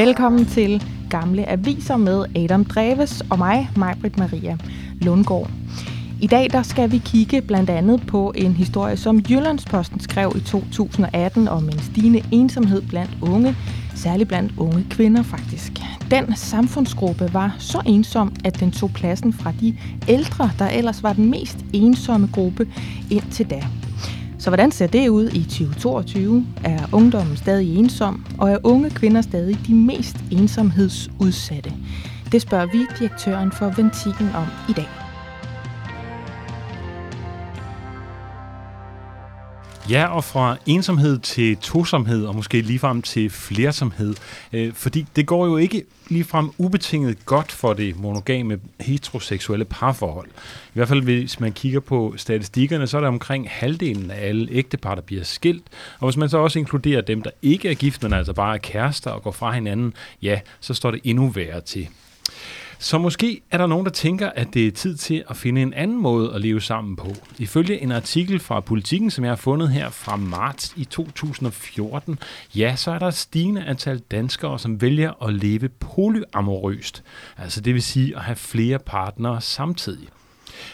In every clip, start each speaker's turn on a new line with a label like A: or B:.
A: Velkommen til Gamle Aviser med Adam Dreves og mig, Majbrit Maria Lundgaard. I dag der skal vi kigge blandt andet på en historie, som Jyllandsposten skrev i 2018 om en stigende ensomhed blandt unge, særligt blandt unge kvinder faktisk. Den samfundsgruppe var så ensom, at den tog pladsen fra de ældre, der ellers var den mest ensomme gruppe indtil da. Så hvordan ser det ud i 2022? Er ungdommen stadig ensom, og er unge kvinder stadig de mest ensomhedsudsatte? Det spørger vi direktøren for Ventilen om i dag.
B: Ja, og fra ensomhed til tosomhed, og måske ligefrem til flersomhed. Øh, fordi det går jo ikke ligefrem ubetinget godt for det monogame heteroseksuelle parforhold. I hvert fald hvis man kigger på statistikkerne, så er der omkring halvdelen af alle ægtepar, der bliver skilt. Og hvis man så også inkluderer dem, der ikke er gift, men altså bare er kærester og går fra hinanden, ja, så står det endnu værre til. Så måske er der nogen, der tænker, at det er tid til at finde en anden måde at leve sammen på. Ifølge en artikel fra Politiken, som jeg har fundet her fra marts i 2014, ja, så er der et stigende antal danskere, som vælger at leve polyamorøst. Altså det vil sige at have flere partnere samtidig.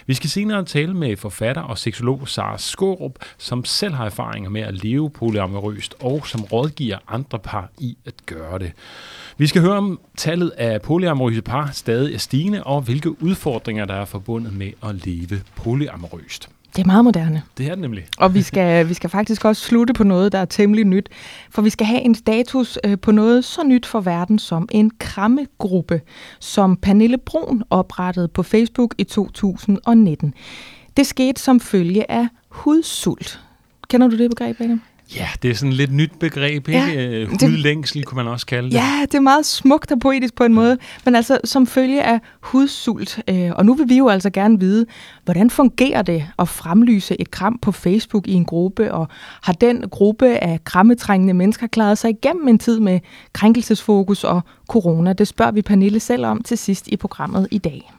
B: Vi skal senere tale med forfatter og seksolog Sara Skorup, som selv har erfaringer med at leve polyamorøst og som rådgiver andre par i at gøre det. Vi skal høre om tallet af polyamorøse par stadig er stigende, og hvilke udfordringer der er forbundet med at leve polyamorøst.
A: Det er meget moderne.
B: Det er det nemlig.
A: Og vi skal, vi skal faktisk også slutte på noget, der er temmelig nyt. For vi skal have en status øh, på noget så nyt for verden som en krammegruppe, som Pernille Brun oprettede på Facebook i 2019. Det skete som følge af hudsult. Kender du det begreb, Adam?
B: Ja, det er sådan lidt nyt begreb, ikke? Ja, øh, Hudlængsel kunne man også kalde det.
A: Ja, det er meget smukt og poetisk på en måde, men altså som følge af hudsult. Øh, og nu vil vi jo altså gerne vide, hvordan fungerer det at fremlyse et kram på Facebook i en gruppe, og har den gruppe af krammetrængende mennesker klaret sig igennem en tid med krænkelsesfokus og corona? Det spørger vi Pernille selv om til sidst i programmet i dag.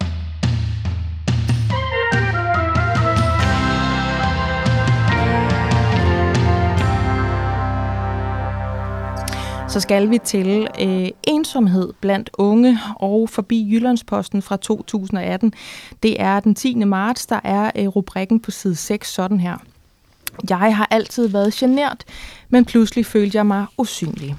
A: Så skal vi til øh, ensomhed blandt unge og forbi Jyllandsposten fra 2018. Det er den 10. marts, der er øh, rubrikken på side 6 sådan her. Jeg har altid været genert, men pludselig følte jeg mig usynlig.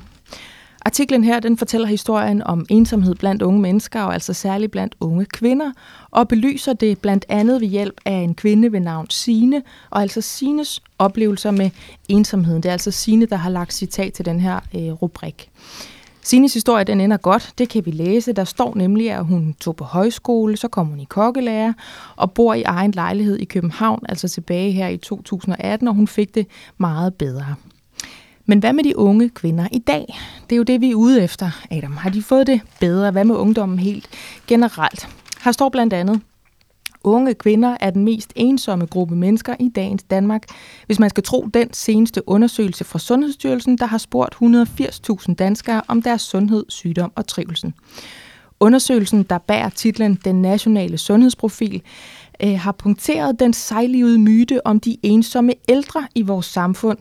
A: Artiklen her den fortæller historien om ensomhed blandt unge mennesker, og altså særligt blandt unge kvinder, og belyser det blandt andet ved hjælp af en kvinde ved navn Sine, og altså Sines oplevelser med ensomheden. Det er altså Sine, der har lagt citat til den her øh, rubrik. Sines historie den ender godt, det kan vi læse. Der står nemlig, at hun tog på højskole, så kom hun i kokkelærer og bor i egen lejlighed i København, altså tilbage her i 2018, og hun fik det meget bedre. Men hvad med de unge kvinder i dag? Det er jo det, vi er ude efter, Adam. Har de fået det bedre? Hvad med ungdommen helt generelt? Her står blandt andet, Unge kvinder er den mest ensomme gruppe mennesker i dagens Danmark, hvis man skal tro den seneste undersøgelse fra Sundhedsstyrelsen, der har spurgt 180.000 danskere om deres sundhed, sygdom og trivsel. Undersøgelsen, der bærer titlen Den Nationale Sundhedsprofil, øh, har punkteret den sejlivede myte om de ensomme ældre i vores samfund,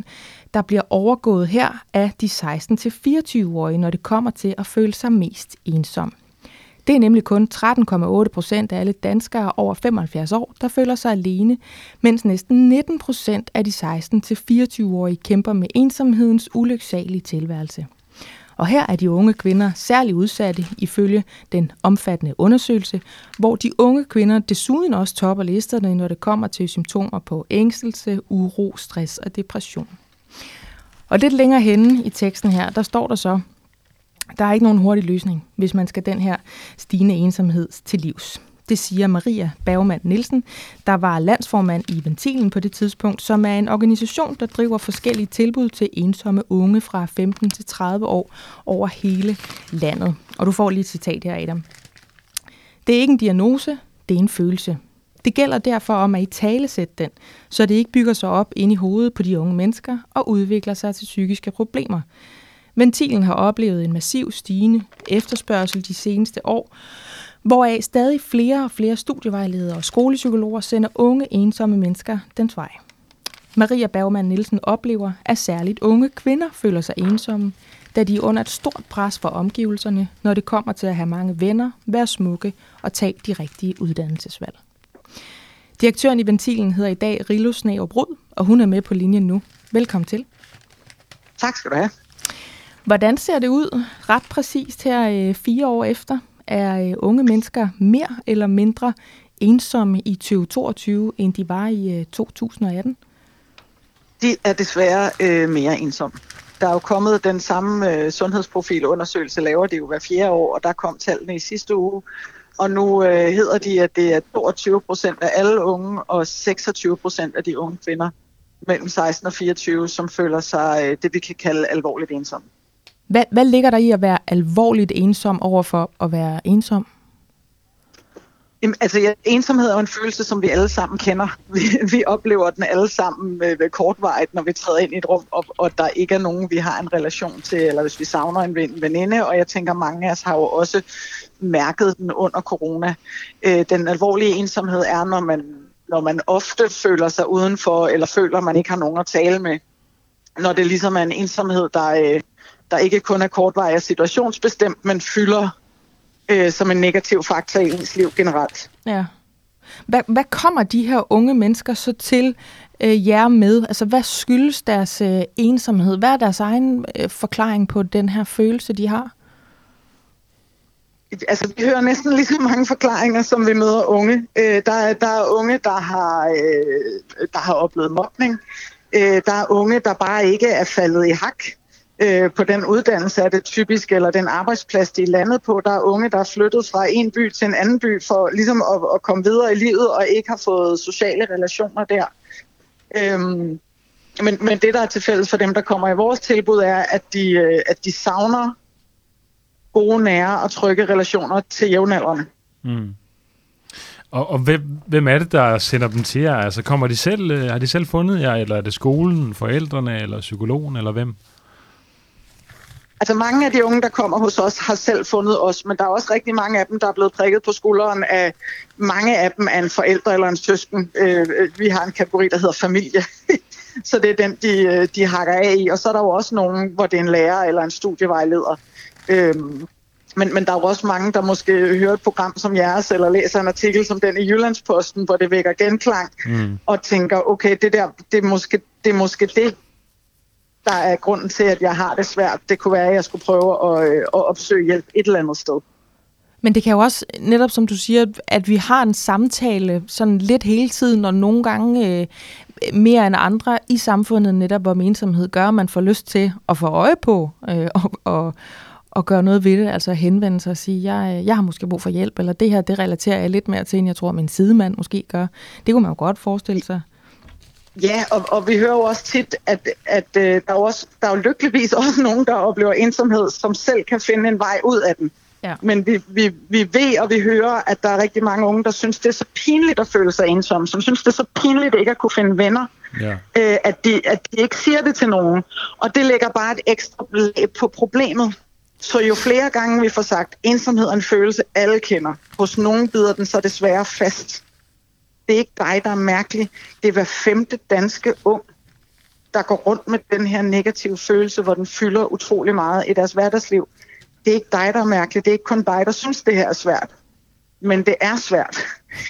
A: der bliver overgået her af de 16-24-årige, når det kommer til at føle sig mest ensom. Det er nemlig kun 13,8 procent af alle danskere over 75 år, der føler sig alene, mens næsten 19 procent af de 16-24-årige kæmper med ensomhedens ulyksalige tilværelse. Og her er de unge kvinder særligt udsatte ifølge den omfattende undersøgelse, hvor de unge kvinder desuden også topper listerne, når det kommer til symptomer på ængstelse, uro, stress og depression. Og lidt længere henne i teksten her, der står der så, der er ikke nogen hurtig løsning, hvis man skal den her stigende ensomhed til livs. Det siger Maria Bergmann Nielsen, der var landsformand i Ventilen på det tidspunkt, som er en organisation, der driver forskellige tilbud til ensomme unge fra 15 til 30 år over hele landet. Og du får lige et citat her, Adam. Det er ikke en diagnose, det er en følelse. Det gælder derfor om at i tale sætte den, så det ikke bygger sig op ind i hovedet på de unge mennesker og udvikler sig til psykiske problemer. Ventilen har oplevet en massiv stigende efterspørgsel de seneste år, hvoraf stadig flere og flere studievejledere og skolepsykologer sender unge ensomme mennesker dens vej. Maria Bergmann Nielsen oplever, at særligt unge kvinder føler sig ensomme. da de er under et stort pres for omgivelserne, når det kommer til at have mange venner, være smukke og tage de rigtige uddannelsesvalg. Direktøren i Ventilen hedder i dag Rilo Sneobrud, og hun er med på linjen nu. Velkommen til.
C: Tak skal du have.
A: Hvordan ser det ud ret præcist her øh, fire år efter? Er øh, unge mennesker mere eller mindre ensomme i 2022, end de var i 2018?
C: De er desværre øh, mere ensomme. Der er jo kommet den samme øh, sundhedsprofilundersøgelse, laver det jo hver fjerde år, og der kom tallene i sidste uge. Og nu øh, hedder de, at det er 22 procent af alle unge og 26 procent af de unge kvinder mellem 16 og 24, som føler sig øh, det, vi kan kalde alvorligt ensomme.
A: Hvad, hvad ligger der i at være alvorligt ensom over for at være ensom?
C: Jamen, altså, ja, ensomhed er jo en følelse, som vi alle sammen kender. Vi, vi oplever den alle sammen øh, ved kortvarigt, når vi træder ind i et rum, og, og der ikke er nogen, vi har en relation til, eller hvis vi savner en veninde. Og jeg tænker, mange af os har jo også mærket den under corona. Øh, den alvorlige ensomhed er, når man, når man ofte føler sig udenfor, eller føler, man ikke har nogen at tale med. Når det ligesom er en ensomhed, der, øh, der ikke kun er kortvarig og situationsbestemt, men fylder øh, som en negativ faktor i ens liv generelt.
A: Ja. Hvad, hvad kommer de her unge mennesker så til øh, jer med? Altså, hvad skyldes deres øh, ensomhed? Hvad er deres egen øh, forklaring på den her følelse, de har?
C: Altså, vi hører næsten lige så mange forklaringer, som vi møder unge. Øh, der, er, der er unge, der har, øh, der har oplevet mobning. Øh, der er unge, der bare ikke er faldet i hak øh, på den uddannelse er det typisk, eller den arbejdsplads, de er landet på. Der er unge, der er flyttet fra en by til en anden by for ligesom at, at komme videre i livet og ikke har fået sociale relationer der. Øhm, men, men det, der er til fælles for dem, der kommer i vores tilbud, er, at de, øh, at de savner gode, nære og trygge relationer til jævnaldrende. Mm.
B: Og, og hvem, hvem er det, der sender dem til jer? Altså kommer de selv, øh, har de selv fundet jer, eller er det skolen, forældrene, eller psykologen, eller hvem?
C: Altså mange af de unge, der kommer hos os, har selv fundet os, men der er også rigtig mange af dem, der er blevet prikket på skulderen af mange af dem af en forælder eller en søsken. Øh, vi har en kategori, der hedder familie, så det er den, de, øh, de hakker af i. Og så er der jo også nogen, hvor det er en lærer eller en studievejleder. Øhm, men, men der er jo også mange, der måske hører et program som jeres, eller læser en artikel som den i Jyllandsposten, hvor det vækker genklang, mm. og tænker, okay, det der, det er måske det, er måske det der er grunden til, at jeg har det svært. Det kunne være, at jeg skulle prøve at, øh, at opsøge hjælp et eller andet sted.
A: Men det kan jo også, netop som du siger, at vi har en samtale sådan lidt hele tiden, og nogle gange øh, mere end andre i samfundet, netop hvor ensomhed gør, at man får lyst til at få øje på øh, og, og, og gøre noget ved det, altså henvende sig og sige, jeg, øh, jeg har måske brug for hjælp, eller det her, det relaterer jeg lidt mere til, end jeg tror, min sidemand måske gør. Det kunne man jo godt forestille sig.
C: Ja, og, og vi hører jo også tit, at, at uh, der, er også, der er jo lykkeligvis også nogen, der oplever ensomhed, som selv kan finde en vej ud af den. Ja. Men vi, vi, vi ved og vi hører, at der er rigtig mange unge, der synes, det er så pinligt at føle sig ensom, som synes, det er så pinligt ikke at kunne finde venner, ja. uh, at, de, at de ikke siger det til nogen. Og det lægger bare et ekstra på problemet. Så jo flere gange vi får sagt, ensomhed er en følelse, alle kender. Hos nogen bider den så desværre fast det er ikke dig, der er mærkelig. Det er hver femte danske ung, der går rundt med den her negative følelse, hvor den fylder utrolig meget i deres hverdagsliv. Det er ikke dig, der er mærkelig. Det er ikke kun dig, der synes, det her er svært. Men det er svært.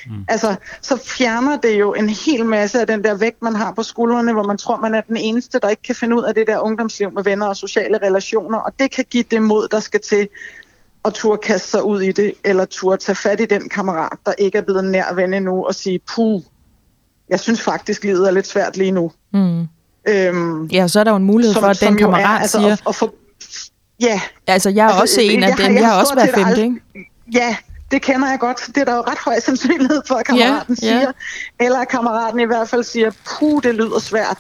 C: Mm. Altså, så fjerner det jo en hel masse af den der vægt, man har på skuldrene, hvor man tror, man er den eneste, der ikke kan finde ud af det der ungdomsliv med venner og sociale relationer. Og det kan give det mod, der skal til at turde kaste sig ud i det, eller turde tage fat i den kammerat, der ikke er blevet nær ven endnu, og sige, puh, jeg synes faktisk, livet er lidt svært lige nu. Mm.
A: Øhm, ja, så er der jo en mulighed som, for, at den kammerat er, altså, siger... At for,
C: ja.
A: Altså, jeg er altså, også en af dem. Jeg, jeg, jeg har også været femte, ikke?
C: Ja, det kender jeg godt. Det er der jo ret høj sandsynlighed for, at kammeraten ja, ja. siger. Eller at kammeraten i hvert fald siger, puh, det lyder svært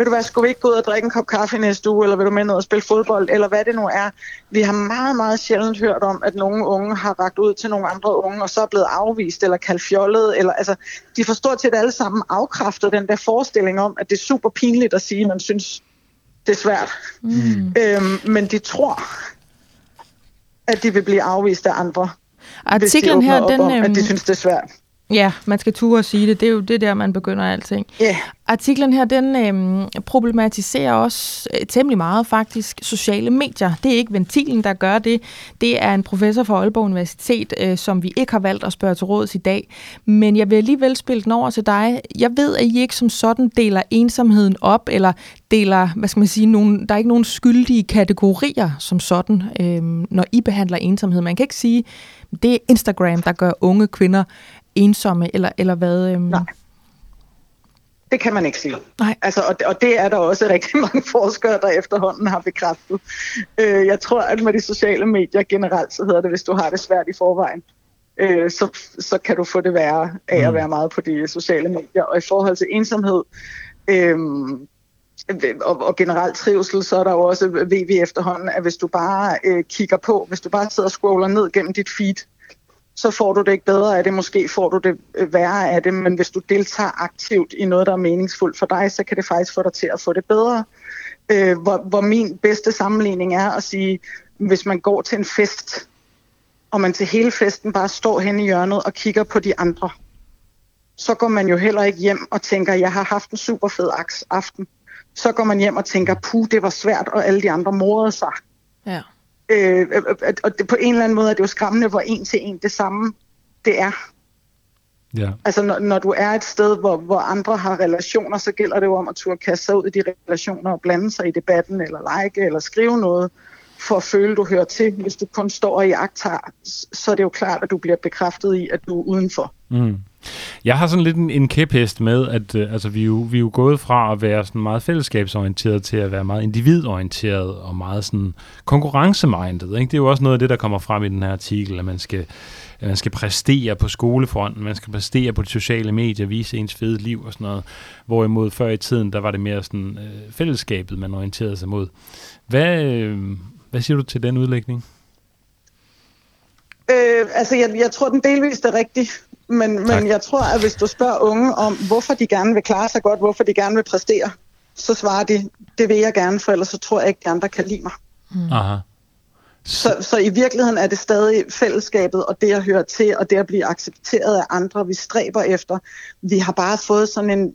C: vil du være, skulle vi ikke gå ud og drikke en kop kaffe næste uge, eller vil du med ned og spille fodbold, eller hvad det nu er. Vi har meget, meget sjældent hørt om, at nogle unge har ragt ud til nogle andre unge, og så er blevet afvist eller kaldt fjollet. Eller, altså, de får stort set alle sammen afkræftet den der forestilling om, at det er super pinligt at sige, at man synes, det er svært. Mm. Øhm, men de tror, at de vil blive afvist af andre.
A: Artiklen her, den,
C: om, at de øhm, synes, det er svært.
A: Ja, man skal ture og sige det. Det er jo det der, man begynder alting.
C: Yeah.
A: Artiklen her, den øhm, problematiserer også øh, temmelig meget faktisk sociale medier. Det er ikke ventilen, der gør det. Det er en professor fra Aalborg Universitet, øh, som vi ikke har valgt at spørge til råds i dag. Men jeg vil alligevel spille den over til dig. Jeg ved, at I ikke som sådan deler ensomheden op, eller deler, hvad skal man sige, nogen, der er ikke nogen skyldige kategorier som sådan, øh, når I behandler ensomhed. Man kan ikke sige, det er Instagram, der gør unge kvinder ensomme, eller, eller hvad? Øhm?
C: Nej. Det kan man ikke sige.
A: Nej.
C: Altså, og, og det er der også rigtig mange forskere, der efterhånden har bekræftet. Øh, jeg tror, at med de sociale medier generelt, så hedder det, hvis du har det svært i forvejen, øh, så, så kan du få det værre af mm. at være meget på de sociale medier. Og i forhold til ensomhed, øh, og, og generelt trivsel, så er der jo også, ved vi efterhånden, at hvis du bare øh, kigger på, hvis du bare sidder og scroller ned gennem dit feed, så får du det ikke bedre af det, måske får du det øh, værre af det, men hvis du deltager aktivt i noget, der er meningsfuldt for dig, så kan det faktisk få dig til at få det bedre. Øh, hvor, hvor min bedste sammenligning er at sige, hvis man går til en fest, og man til hele festen bare står hen i hjørnet og kigger på de andre, så går man jo heller ikke hjem og tænker, jeg har haft en super fed aften. Så går man hjem og tænker, puh, det var svært, og alle de andre morede sig.
A: Ja.
C: Øh, og det, på en eller anden måde er det jo skræmmende, hvor en til en det samme det er.
B: Ja.
C: Altså når, når du er et sted, hvor, hvor andre har relationer, så gælder det jo om at turde kaste sig ud i de relationer og blande sig i debatten, eller like, eller skrive noget, for at føle, du hører til. Hvis du kun står i aktar, så er det jo klart, at du bliver bekræftet i, at du er udenfor.
B: Mm. Jeg har sådan lidt en, en kæphest med, at øh, altså, vi, er jo, vi er jo gået fra at være sådan meget fællesskabsorienteret til at være meget individorienteret og meget sådan konkurrencemindet. Ikke? Det er jo også noget af det, der kommer frem i den her artikel, at man skal, at man skal præstere på skolefronten, man skal præstere på de sociale medier, vise ens fede liv og sådan noget. Hvorimod før i tiden, der var det mere sådan øh, fællesskabet, man orienterede sig mod. Hvad, øh, hvad siger du til den udlægning?
C: Øh, altså, jeg, jeg tror, den delvist er rigtig. Men, men jeg tror, at hvis du spørger unge om, hvorfor de gerne vil klare sig godt, hvorfor de gerne vil præstere, så svarer de, det vil jeg gerne, for ellers så tror jeg ikke, de andre kan lide mig.
B: Mm. Aha.
C: Så, så i virkeligheden er det stadig fællesskabet og det at høre til og det at blive accepteret af andre, vi stræber efter. Vi har bare fået sådan en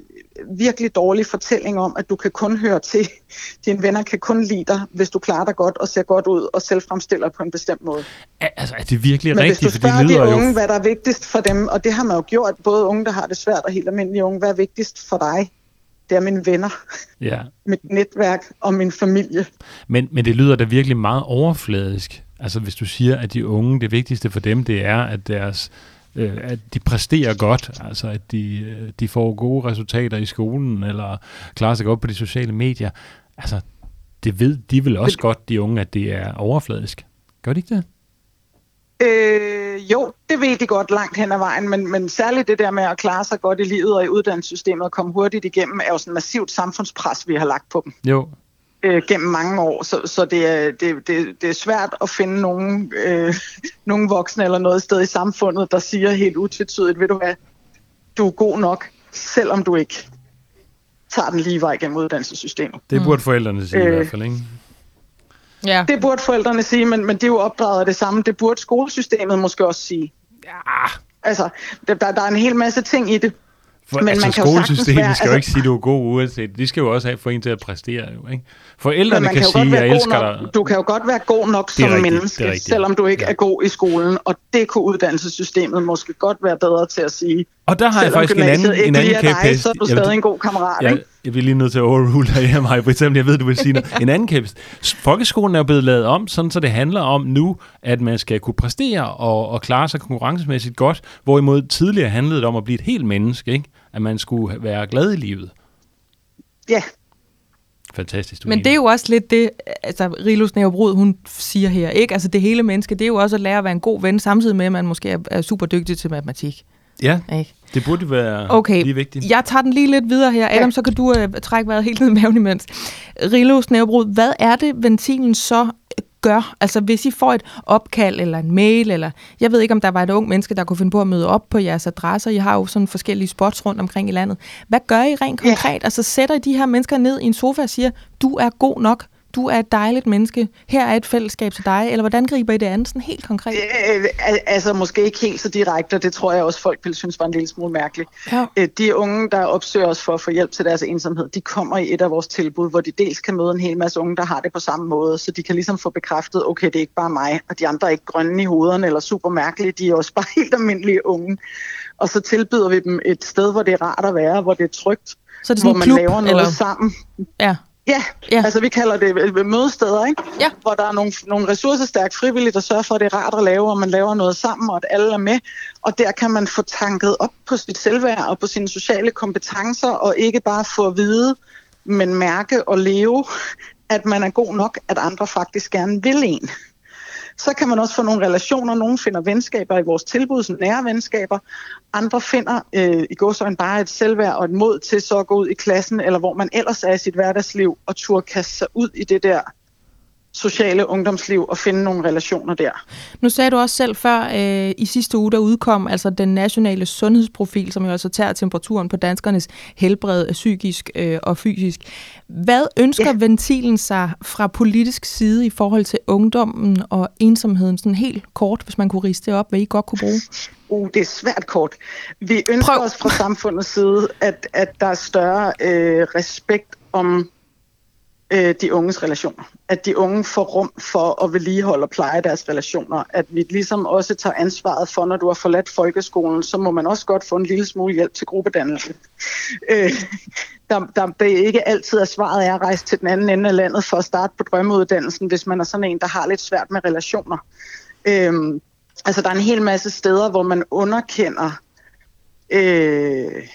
C: virkelig dårlig fortælling om, at du kan kun høre til. Dine venner kan kun lide dig, hvis du klarer dig godt og ser godt ud og selv fremstiller på en bestemt måde.
B: Altså, er det virkelig
C: Men
B: rigtigt?
C: hvis du spørger
B: det
C: de
B: unge,
C: jo... hvad der er vigtigst for dem, og det har man jo gjort, både unge, der har det svært, og helt almindelige unge, hvad er vigtigst for dig? Det er mine venner,
B: ja.
C: mit netværk og min familie.
B: Men, men det lyder da virkelig meget overfladisk. Altså hvis du siger, at de unge, det vigtigste for dem, det er, at deres øh, at de præsterer godt, altså at de, øh, de får gode resultater i skolen, eller klarer sig godt på de sociale medier. Altså, det ved de vil også godt, de unge, at det er overfladisk. Gør de ikke det?
C: Øh, jo, det ved de godt langt hen ad vejen, men, men særligt det der med at klare sig godt i livet og i uddannelsessystemet og komme hurtigt igennem, er jo sådan et massivt samfundspres, vi har lagt på dem.
B: Jo.
C: Øh, gennem mange år, så, så det, er, det, det, det er svært at finde nogen, øh, nogen voksne eller noget sted i samfundet, der siger helt utvetydigt, ved du hvad, du er god nok, selvom du ikke tager den lige vej gennem uddannelsessystemet.
B: Det burde forældrene sige øh, i hvert fald, ikke?
C: Ja. Det burde forældrene sige, men, men det er jo opdraget af det samme. Det burde skolesystemet måske også sige.
B: Ja.
C: Altså, der, der er en hel masse ting i det.
B: For, men altså, man kan skolesystemet være, skal jo altså, ikke sige, at du er god uanset. De skal jo også have for en til at præstere. Jo, ikke? Forældrene kan, kan sige, at jeg elsker
C: nok, dig. Du kan jo godt være god nok som rigtigt, menneske, selvom du ikke ja. er god i skolen. Og det kunne uddannelsessystemet måske godt være bedre til at sige.
B: Og der har jeg faktisk en anden, en anden
C: kæphest. Så er du stadig en god kammerat,
B: jeg,
C: ikke?
B: Jeg vil lige nødt til at overrule dig her, Maja, for eksempel. Jeg ved, du vil sige noget. En anden kæphest. Folkeskolen er jo blevet lavet om, sådan så det handler om nu, at man skal kunne præstere og, og klare sig konkurrencemæssigt godt, hvorimod tidligere handlede det om at blive et helt menneske, ikke? At man skulle være glad i livet.
C: Ja,
B: Fantastisk.
A: Men det er jo også lidt det, altså Rilus Næverbrud, hun siger her, ikke? Altså det hele menneske, det er jo også at lære at være en god ven, samtidig med, at man måske er, er super dygtig til matematik.
B: Ja, ikke? det burde være
A: okay.
B: lige vigtigt.
A: jeg tager den lige lidt videre her. Adam, ja. så kan du uh, trække vejret helt ned i maven imens. Rilus Næverbrud, hvad er det, ventilen så gør? Altså hvis I får et opkald eller en mail, eller jeg ved ikke, om der var et ung menneske, der kunne finde på at møde op på jeres adresser. I har jo sådan forskellige spots rundt omkring i landet. Hvad gør I rent konkret? Ja. Altså sætter I de her mennesker ned i en sofa og siger, du er god nok, du er et dejligt menneske, her er et fællesskab til dig, eller hvordan griber I det andet sådan helt konkret?
C: Øh, altså måske ikke helt så direkte, og det tror jeg også folk vil synes var en lille smule mærkeligt. Ja. Øh, de unge, der opsøger os for at få hjælp til deres ensomhed, de kommer i et af vores tilbud, hvor de dels kan møde en hel masse unge, der har det på samme måde, så de kan ligesom få bekræftet, okay, det er ikke bare mig, og de andre er ikke grønne i hovederne eller super mærkelige, de er også bare helt almindelige unge. Og så tilbyder vi dem et sted, hvor det er rart at være, hvor det er trygt,
A: så er det sådan hvor man klub,
C: laver noget eller? sammen.
A: Ja.
C: Ja, ja, altså vi kalder det mødesteder, ikke? Ja. hvor der er nogle, nogle ressourcestærke frivillige, der sørger for, at det er rart at lave, og man laver noget sammen, og at alle er med. Og der kan man få tanket op på sit selvværd og på sine sociale kompetencer, og ikke bare få at vide, men mærke og leve, at man er god nok, at andre faktisk gerne vil en. Så kan man også få nogle relationer. Nogle finder venskaber i vores tilbud, som nære venskaber. Andre finder øh, i godsøjne bare et selvværd og et mod til så at gå ud i klassen, eller hvor man ellers er i sit hverdagsliv, og turde kaste sig ud i det der sociale ungdomsliv og finde nogle relationer der.
A: Nu sagde du også selv før, øh, i sidste uge, der udkom altså den nationale sundhedsprofil, som jo altså tager temperaturen på danskernes helbred, psykisk øh, og fysisk. Hvad ønsker ja. ventilen sig fra politisk side i forhold til ungdommen og ensomheden, sådan helt kort, hvis man kunne riste det op, hvad I godt kunne bruge?
C: Uh, det er svært kort. Vi ønsker Prøv. os fra samfundets side, at, at der er større øh, respekt om øh, de unges relationer. At de unge får rum for at vedligeholde og pleje deres relationer. At vi ligesom også tager ansvaret for, når du har forladt folkeskolen, så må man også godt få en lille smule hjælp til gruppedannelse. Øh, der, der, det er ikke altid, at svaret er at rejse til den anden ende af landet for at starte på drømmeuddannelsen, hvis man er sådan en, der har lidt svært med relationer. Øh, altså, der er en hel masse steder, hvor man underkender... Øh,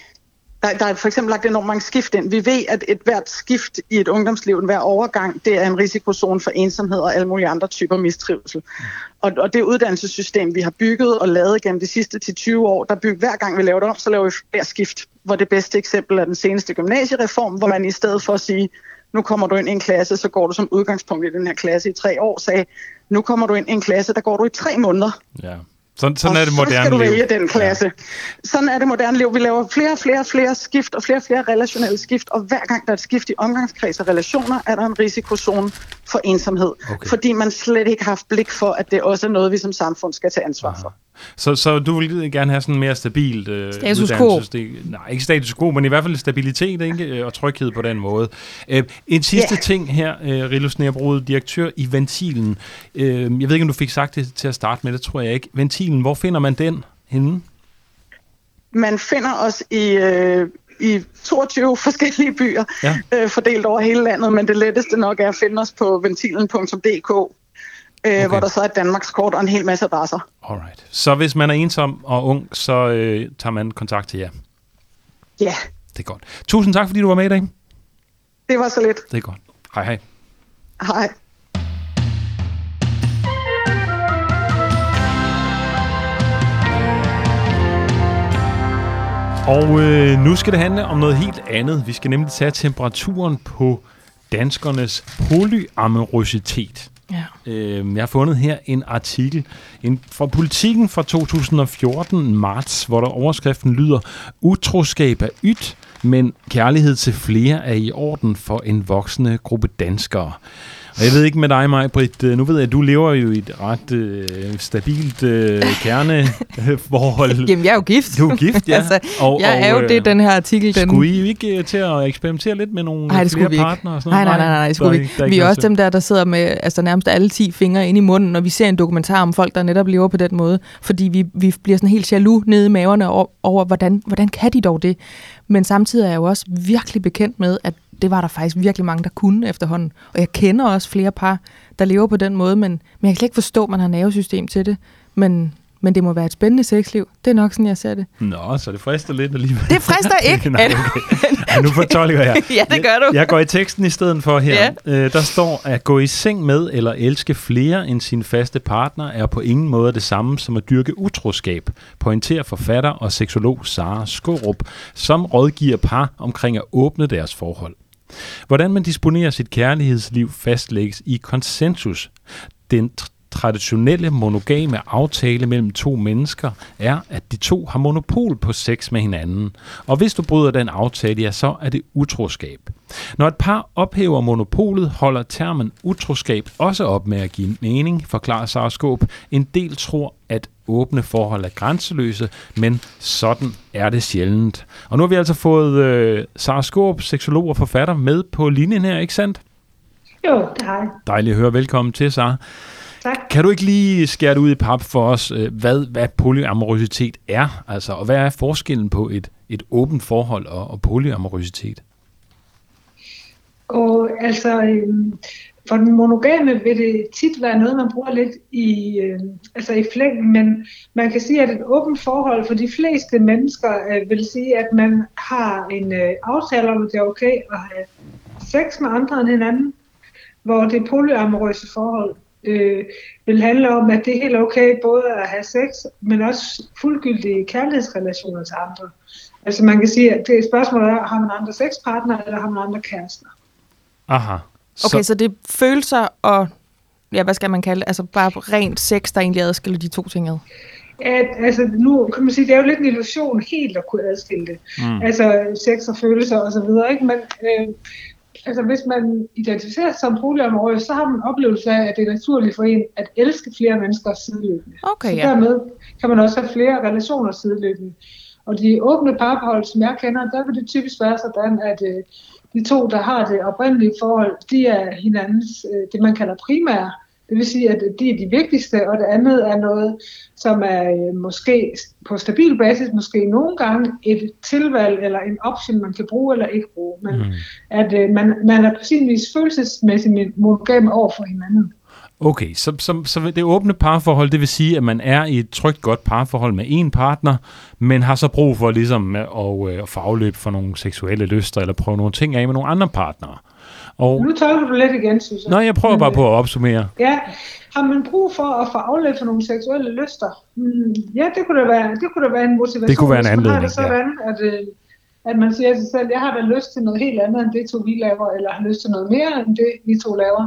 C: der, der er for eksempel lagt enormt mange skift ind. Vi ved, at et hvert skift i et ungdomsliv, en hver overgang, det er en risikozone for ensomhed og alle mulige andre typer mistrivsel. Og, og det uddannelsessystem, vi har bygget og lavet gennem de sidste 10-20 år, der bygger hver gang vi laver det om, så laver vi flere skift. Hvor det bedste eksempel er den seneste gymnasiereform, hvor man i stedet for at sige, nu kommer du ind i en klasse, så går du som udgangspunkt i den her klasse i tre år, sagde, nu kommer du ind i en klasse, der går du i tre måneder.
B: Ja. Sådan, sådan er det moderne
C: så skal du vælge den klasse. Ja. Sådan er det moderne liv. Vi laver flere og flere, flere skift og flere og flere relationelle skift, og hver gang der er et skift i omgangskreds og relationer, er der en risikozone for ensomhed. Okay. Fordi man slet ikke har haft blik for, at det også er noget, vi som samfund skal tage ansvar Aha. for.
B: Så, så du vil gerne have sådan mere stabilt
A: øh, status quo.
B: Nej, ikke status quo, men i hvert fald stabilitet ikke? Øh, og tryghed på den måde. Øh, en sidste yeah. ting her, øh, Rilus Nærbrud, direktør i Ventilen. Øh, jeg ved ikke, om du fik sagt det til at starte med, det tror jeg ikke. Ventilen, hvor finder man den henne?
C: Man finder os i, øh, i 22 forskellige byer, ja. øh, fordelt over hele landet, men det letteste nok er at finde os på ventilen.dk øh, okay. hvor der så er et Danmarks kort og en hel masse adresser.
B: Alright. Så hvis man er ensom og ung, så øh, tager man kontakt til jer?
C: Ja. Yeah.
B: Det er godt. Tusind tak, fordi du var med i dag.
C: Det var så lidt.
B: Det er godt. Hej hej.
C: Hej.
B: Og øh, nu skal det handle om noget helt andet. Vi skal nemlig tage temperaturen på danskernes polyamorositet. Ja. Øh, jeg har fundet her en artikel en, fra Politiken fra 2014 marts, hvor der overskriften lyder, Utroskab er ydt, men kærlighed til flere er i orden for en voksende gruppe danskere. Og jeg ved ikke med dig, Maj, Britt, øh, nu ved jeg, at du lever jo i et ret øh, stabilt øh, kerneforhold.
A: Jamen, jeg er jo gift.
B: Du er gift, ja. altså,
A: og, jeg og, er jo det, den her artikel... Den...
B: Skulle I ikke øh, til at eksperimentere lidt med nogle Ej, det flere partnere? Og sådan
A: nej, nej, nej, nej, nej, skulle vi ikke. Vi er også dem der, der sidder med altså, nærmest alle 10 fingre ind i munden, når vi ser en dokumentar om folk, der netop lever på den måde. Fordi vi, vi bliver sådan helt jaloux nede i maverne over, over hvordan, hvordan kan de dog det? Men samtidig er jeg jo også virkelig bekendt med, at det var der faktisk virkelig mange, der kunne efterhånden. Og jeg kender også flere par, der lever på den måde, men, men jeg kan slet ikke forstå, at man har nervesystem til det. Men, men det må være et spændende sexliv. Det er nok sådan, jeg ser det.
B: Nå, så det frister lidt alligevel.
A: Det frister ikke!
B: Nej, okay. nu fortolker jeg.
A: ja, det gør du.
B: Jeg, jeg går i teksten i stedet for her. Ja. Øh, der står, at gå i seng med eller elske flere end sin faste partner er på ingen måde det samme som at dyrke utroskab, pointerer forfatter og seksolog Sara Skorup, som rådgiver par omkring at åbne deres forhold. Hvordan man disponerer sit kærlighedsliv fastlægges i konsensus. Den traditionelle monogame aftale mellem to mennesker er, at de to har monopol på sex med hinanden. Og hvis du bryder den aftale, ja, så er det utroskab. Når et par ophæver monopolet, holder termen utroskab også op med at give mening, forklarer Sarskåb. En del tror, at åbne forhold er grænseløse, men sådan er det sjældent. Og nu har vi altså fået øh, Sara Skåb, seksolog og forfatter, med på linjen her, ikke sandt?
D: Jo, det har jeg.
B: Dejligt at høre. Velkommen til, Sara.
D: Tak.
B: Kan du ikke lige skære det ud i pap for os, øh, hvad, hvad polyamorositet er, altså, og hvad er forskellen på et, et åbent forhold og, og polyamorositet?
D: Og altså, øh, for den monogame vil det tit være noget, man bruger lidt i, øh, altså i flæng, men man kan sige, at et åbent forhold for de fleste mennesker øh, vil sige, at man har en øh, aftale om, at det er okay at have sex med andre end hinanden, hvor det polyamorøse forhold øh, vil handle om, at det er helt okay både at have sex, men også fuldgyldige kærlighedsrelationer til andre. Altså man kan sige, at det er spørgsmålet er, har man andre sexpartnere, eller har man andre kærester?
B: Aha.
A: Okay, så, så det er følelser og, ja, hvad skal man kalde det, altså bare rent sex, der egentlig adskiller de to ting ad?
D: At, altså nu kan man sige, det er jo lidt en illusion helt at kunne adskille det. Mm. Altså sex og følelser og så videre, ikke? Men øh, altså hvis man identificerer sig som polyamorøs, så har man en oplevelse af, at det er naturligt for en at elske flere mennesker sideløbende.
A: Okay,
D: så
A: ja.
D: dermed kan man også have flere relationer sideløbende. Og de åbne parforhold, som jeg kender, der vil det typisk være sådan, at øh, de to, der har det oprindelige forhold, de er hinandens, øh, det man kalder primære. Det vil sige, at de er de vigtigste, og det andet er noget, som er øh, måske på stabil basis, måske nogle gange et tilvalg eller en option, man kan bruge eller ikke bruge. Men mm. at øh, man, man er på sin vis følelsesmæssigt monogam over for hinanden.
B: Okay, så, så, så det åbne parforhold, det vil sige, at man er i et trygt, godt parforhold med en partner, men har så brug for ligesom at, at, at få afløb for nogle seksuelle lyster, eller prøve nogle ting af med nogle andre partnere.
D: Og... Nu tolker du lidt igen, synes jeg.
B: Nej, jeg prøver bare på at opsummere.
D: Ja, har man brug for at få afløb for nogle seksuelle lyster? Mm, ja, det kunne da være, det kunne da være en motivation.
B: Det kunne være en anledning,
D: det sådan, ja. at, øh, at man siger til sig selv, jeg har da lyst til noget helt andet end det to vi laver, eller har lyst til noget mere end det vi to laver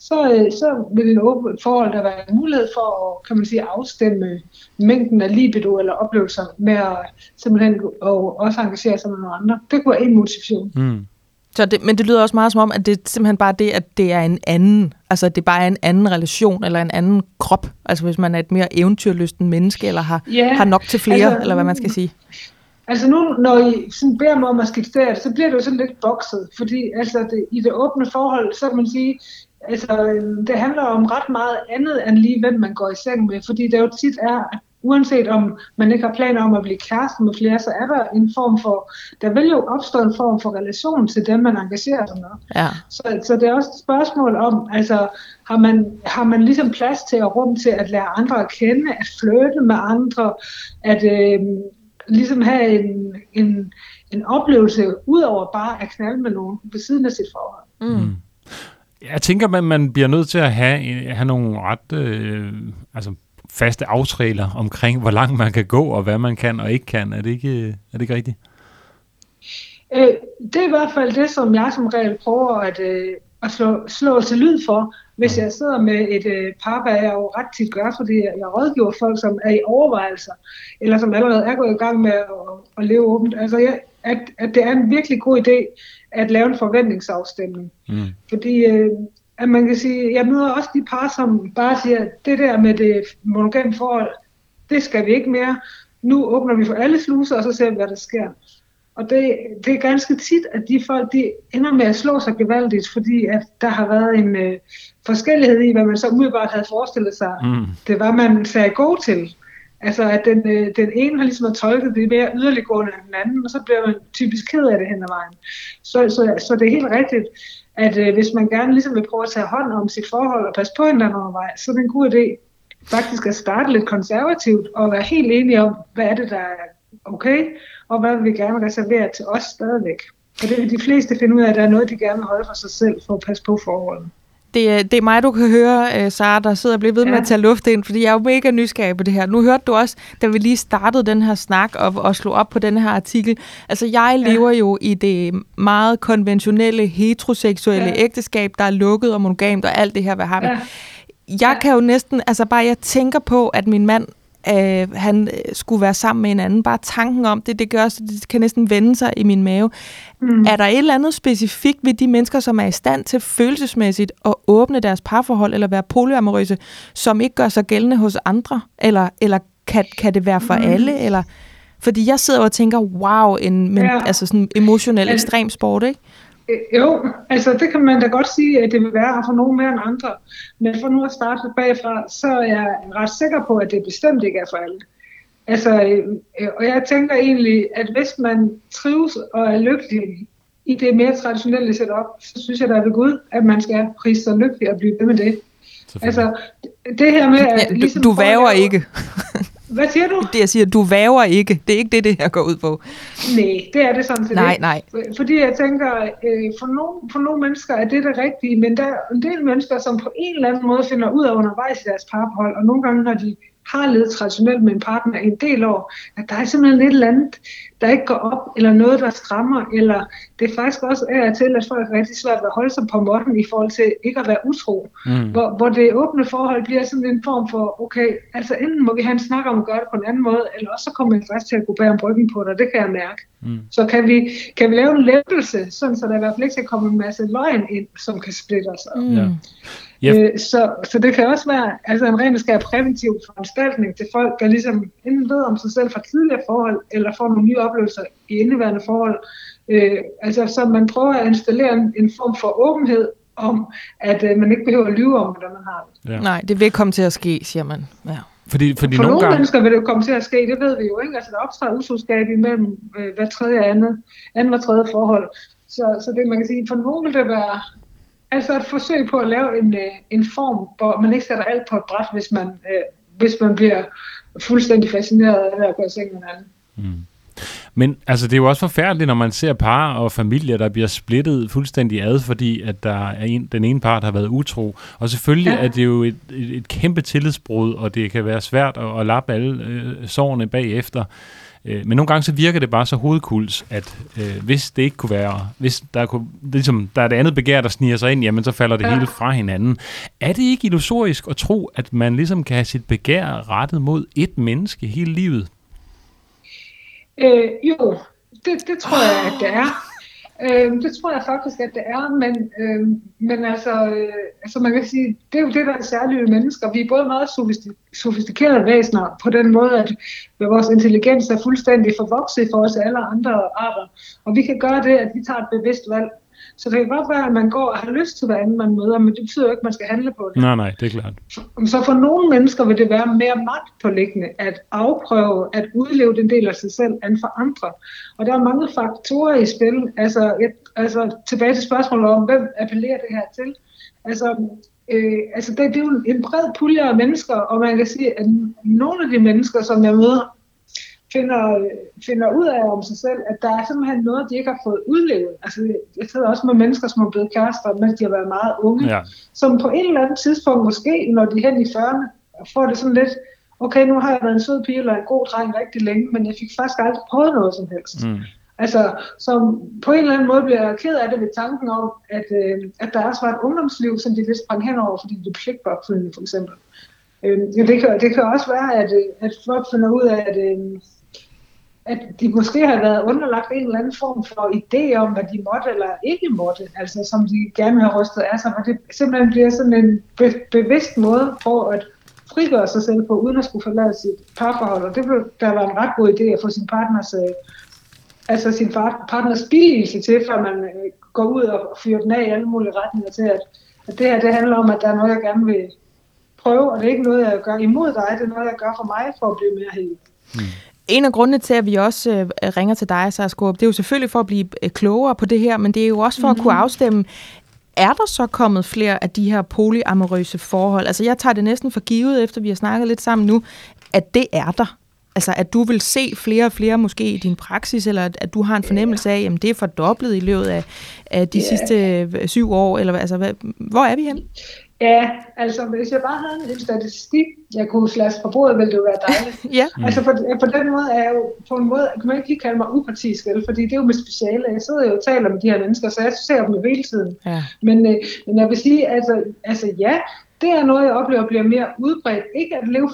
D: så, øh, så vil det åbent forhold der være en mulighed for at kan man sige, afstemme mængden af libido eller oplevelser med at simpelthen og også engagere sig med nogle andre. Det kunne være en motivation.
B: Mm.
A: Så det, men det lyder også meget som om, at det er simpelthen bare det, at det er en anden, altså det er bare en anden relation, eller en anden krop. Altså hvis man er et mere eventyrlysten menneske, eller har,
D: ja,
A: har nok til flere, altså, eller hvad man skal sige.
D: Altså nu, når I sådan beder mig om at skitsere det, så bliver det jo sådan lidt bokset, fordi altså det, i det åbne forhold, så kan man sige, altså, øhm, det handler om ret meget andet end lige, hvem man går i seng med. Fordi det jo tit er, uanset om man ikke har planer om at blive kæreste med flere, så er der en form for, der vil jo opstå en form for relation til dem, man engagerer sig med.
A: Ja.
D: Så, så det er også et spørgsmål om, altså, har man, har man ligesom plads til og rum til at lære andre at kende, at flytte med andre, at øh, ligesom have en, en, en oplevelse, ud over bare at knalde med nogen ved siden af sit forhold.
A: Mm.
B: Jeg tænker, at man bliver nødt til at have, have nogle ret øh, altså faste aftræler omkring, hvor langt man kan gå, og hvad man kan og ikke kan. Er det ikke, er det ikke rigtigt?
D: Øh, det er i hvert fald det, som jeg som regel prøver at, øh, at slå, slå til lyd for, hvis jeg sidder med et øh, par, hvad jeg jo ret tit gør, fordi jeg rådgiver folk, som er i overvejelser, eller som allerede er gået i gang med at, at leve åbent. Altså, jeg, at, at det er en virkelig god idé at lave en forventningsafstemning.
B: Mm.
D: Fordi øh, at man kan sige, jeg møder også de par, som bare siger, det der med det monogame forhold, det skal vi ikke mere. Nu åbner vi for alle sluser, og så ser vi, hvad der sker. Og det, det er ganske tit, at de folk de ender med at slå sig gevaldigt, fordi at der har været en øh, forskellighed i, hvad man så umiddelbart havde forestillet sig.
B: Mm.
D: Det var, man sagde god til. Altså at den, øh, den ene har ligesom tolket det mere yderliggående end den anden, og så bliver man typisk ked af det hen ad vejen. Så, så, så det er helt rigtigt, at øh, hvis man gerne ligesom vil prøve at tage hånd om sit forhold og passe på hinanden undervejs, så er det en god idé faktisk at starte lidt konservativt og være helt enige om, hvad er det, der er okay, og hvad vil vi gerne reservere til os stadigvæk. For det vil de fleste finde ud af, at der er noget, de gerne vil holde for sig selv for at passe på forholdet.
A: Det, det er mig, du kan høre, øh, Sara, der sidder og bliver ved ja. med at tage luft ind, fordi jeg er jo mega nysgerrig på det her. Nu hørte du også, da vi lige startede den her snak og, og slog op på den her artikel. Altså, jeg ja. lever jo i det meget konventionelle, heteroseksuelle ja. ægteskab, der er lukket og monogamt og alt det her, hvad har vi. Ja jeg kan jo næsten, altså bare jeg tænker på, at min mand øh, han øh, skulle være sammen med en anden. Bare tanken om det, det gør også, det kan næsten vende sig i min mave. Mm. Er der et eller andet specifikt ved de mennesker, som er i stand til følelsesmæssigt at åbne deres parforhold eller være polyamorøse, som ikke gør sig gældende hos andre? Eller, eller kan, kan det være for mm. alle? Eller, fordi jeg sidder og tænker, wow, en men, ja. altså sådan emotionel ekstrem sport, ikke?
D: Øh, jo, altså det kan man da godt sige, at det vil være for nogen mere end andre. Men for nu at starte bagfra, så er jeg ret sikker på, at det bestemt ikke er for alle. Altså, øh, og jeg tænker egentlig, at hvis man trives og er lykkelig i det mere traditionelle setup, så synes jeg da ved Gud, at man skal prise sig lykkelig og blive ved med det. Altså, det her med, at...
A: Ja, du, ligesom du væver ikke.
D: Hvad siger du?
A: Det jeg siger, du væver ikke. Det er ikke det, det her går ud på.
D: Nej, det er det sådan set
A: Nej, nej.
D: Fordi jeg tænker, øh, for, nogle, for nogle mennesker er det det rigtige, men der er en del mennesker, som på en eller anden måde finder ud af undervejs i deres parforhold, og nogle gange, når de har levet traditionelt med en partner i en del år, at der er simpelthen et eller andet, der ikke går op, eller noget, der skræmmer, eller det er faktisk også af til, at folk er rigtig svært at holde sig på måtten i forhold til ikke at være utro. Mm. Hvor, hvor det åbne forhold bliver sådan en form for, okay, altså enten må vi have en snak om at gøre det på en anden måde, eller også så kommer jeg faktisk til at gå bag om bryggen på dig, det kan jeg mærke. Mm. Så kan vi, kan vi lave en lempelse, sådan så der i hvert fald ikke skal komme en masse løgn ind, som kan splitte os op. Mm. Ja. Yep. Øh, så, så det kan også være altså en ren skær præventiv foranstaltning til folk, der ligesom enten ved om sig selv fra tidligere forhold, eller får nogle nye oplevelser i indeværende forhold. Øh, altså så man prøver at installere en, en form for åbenhed om, at øh, man ikke behøver at lyve om, hvordan man har det.
A: Ja. Nej, det vil komme til at ske, siger man. Ja.
B: Fordi, fordi
D: For
B: nogle,
D: nogle
B: gange...
D: mennesker vil det jo komme til at ske, det ved vi jo ikke. Altså der optræder utroskab imellem øh, hver tredje og andet, anden og tredje forhold. Så, så det man kan sige, for nogle vil det være Altså et forsøg på at lave en, øh, en form, hvor man ikke sætter alt på et bræt, hvis man, øh, hvis man bliver fuldstændig fascineret af at gøre seng med anden. Mm.
B: Men altså, det er jo også forfærdeligt, når man ser par og familier, der bliver splittet fuldstændig ad, fordi at der er en, den ene part har været utro. Og selvfølgelig ja. er det jo et, et, et kæmpe tillidsbrud, og det kan være svært at, at lappe alle øh, sårene bagefter. Øh, men nogle gange så virker det bare så hovedkuls, at øh, hvis det ikke kunne være, hvis der, kunne, ligesom, der er det andet begær, der sniger sig ind, jamen så falder det ja. hele fra hinanden. Er det ikke illusorisk at tro, at man ligesom kan have sit begær rettet mod et menneske hele livet?
D: Øh, jo, det, det tror jeg, at det er. Øh, det tror jeg faktisk, at det er, men, øh, men altså, øh, altså man kan sige, det er jo det, der er særlige mennesker. Vi er både meget sofistikerede væsener på den måde, at vores intelligens er fuldstændig forvokset for os alle andre arter. Og vi kan gøre det, at vi tager et bevidst valg. Så det kan godt være, at man går og har lyst til, hvad andet man møder, men det betyder jo ikke, at man skal handle på det.
B: Nej, nej, det er klart.
D: Så for nogle mennesker vil det være mere magtpålæggende at afprøve at udleve den del af sig selv end for andre. Og der er mange faktorer i spil. Altså, et, altså tilbage til spørgsmålet om, hvem appellerer det her til? Altså, øh, altså det, det er jo en bred pulje af mennesker, og man kan sige, at nogle af de mennesker, som jeg møder, finder, finder ud af om sig selv, at der er simpelthen noget, de ikke har fået udlevet. Altså, jeg sidder også med mennesker, som er blevet kærester, mens de har været meget unge, ja. som på et eller andet tidspunkt, måske når de er hen i 40'erne, får det sådan lidt, okay, nu har jeg været en sød pige eller en god dreng rigtig længe, men jeg fik faktisk aldrig prøvet noget som helst. Mm. Altså, som på en eller anden måde bliver ked af det ved tanken om, at, øh, at der også var et ungdomsliv, som de lidt sprang henover, fordi de pligtopfyldende for eksempel. Øh, det, kan, det kan også være, at, øh, at folk finder ud af, at, øh, at de måske har været underlagt en eller anden form for idé om, hvad de måtte eller ikke måtte, altså som de gerne har rystet af sig, og det simpelthen bliver sådan en be- bevidst måde på at frigøre sig selv på, uden at skulle forlade sit parforhold, og det blev, der var en ret god idé at få sin partners, øh, altså sin partners billigelse til, før man øh, går ud og fyrer den af i alle mulige retninger til, at, at det her det handler om, at der er noget, jeg gerne vil prøve, og det er ikke noget, jeg gør imod dig, det er noget, jeg gør for mig for at blive mere helt. Mm.
A: En af grundene til, at vi også øh, ringer til dig, Sarskåb, det er jo selvfølgelig for at blive øh, klogere på det her, men det er jo også for mm-hmm. at kunne mhm. afstemme, er der så kommet flere af de her polyamorøse forhold? Altså jeg tager det næsten for givet, efter vi har snakket lidt sammen nu, at det er der. Altså at du vil se flere og flere måske i din praksis, eller at, at du har en fornemmelse af, at det er fordoblet i løbet af, af de yeah. sidste øh, syv år, eller altså hvad, hvor er vi hen?
D: Ja, altså hvis jeg bare havde en statistik, jeg kunne slaske på bordet, ville det jo være dejligt. ja. Altså på, på den måde er jeg jo, på en måde, kan man ikke lige kalde mig upartisk, vel? fordi det er jo med speciale. Jeg sidder jo og taler med de her mennesker, så jeg ser dem jo hele tiden. Ja. Men, øh, men jeg vil sige, altså, altså ja, det er noget, jeg oplever bliver mere udbredt. Ikke at leve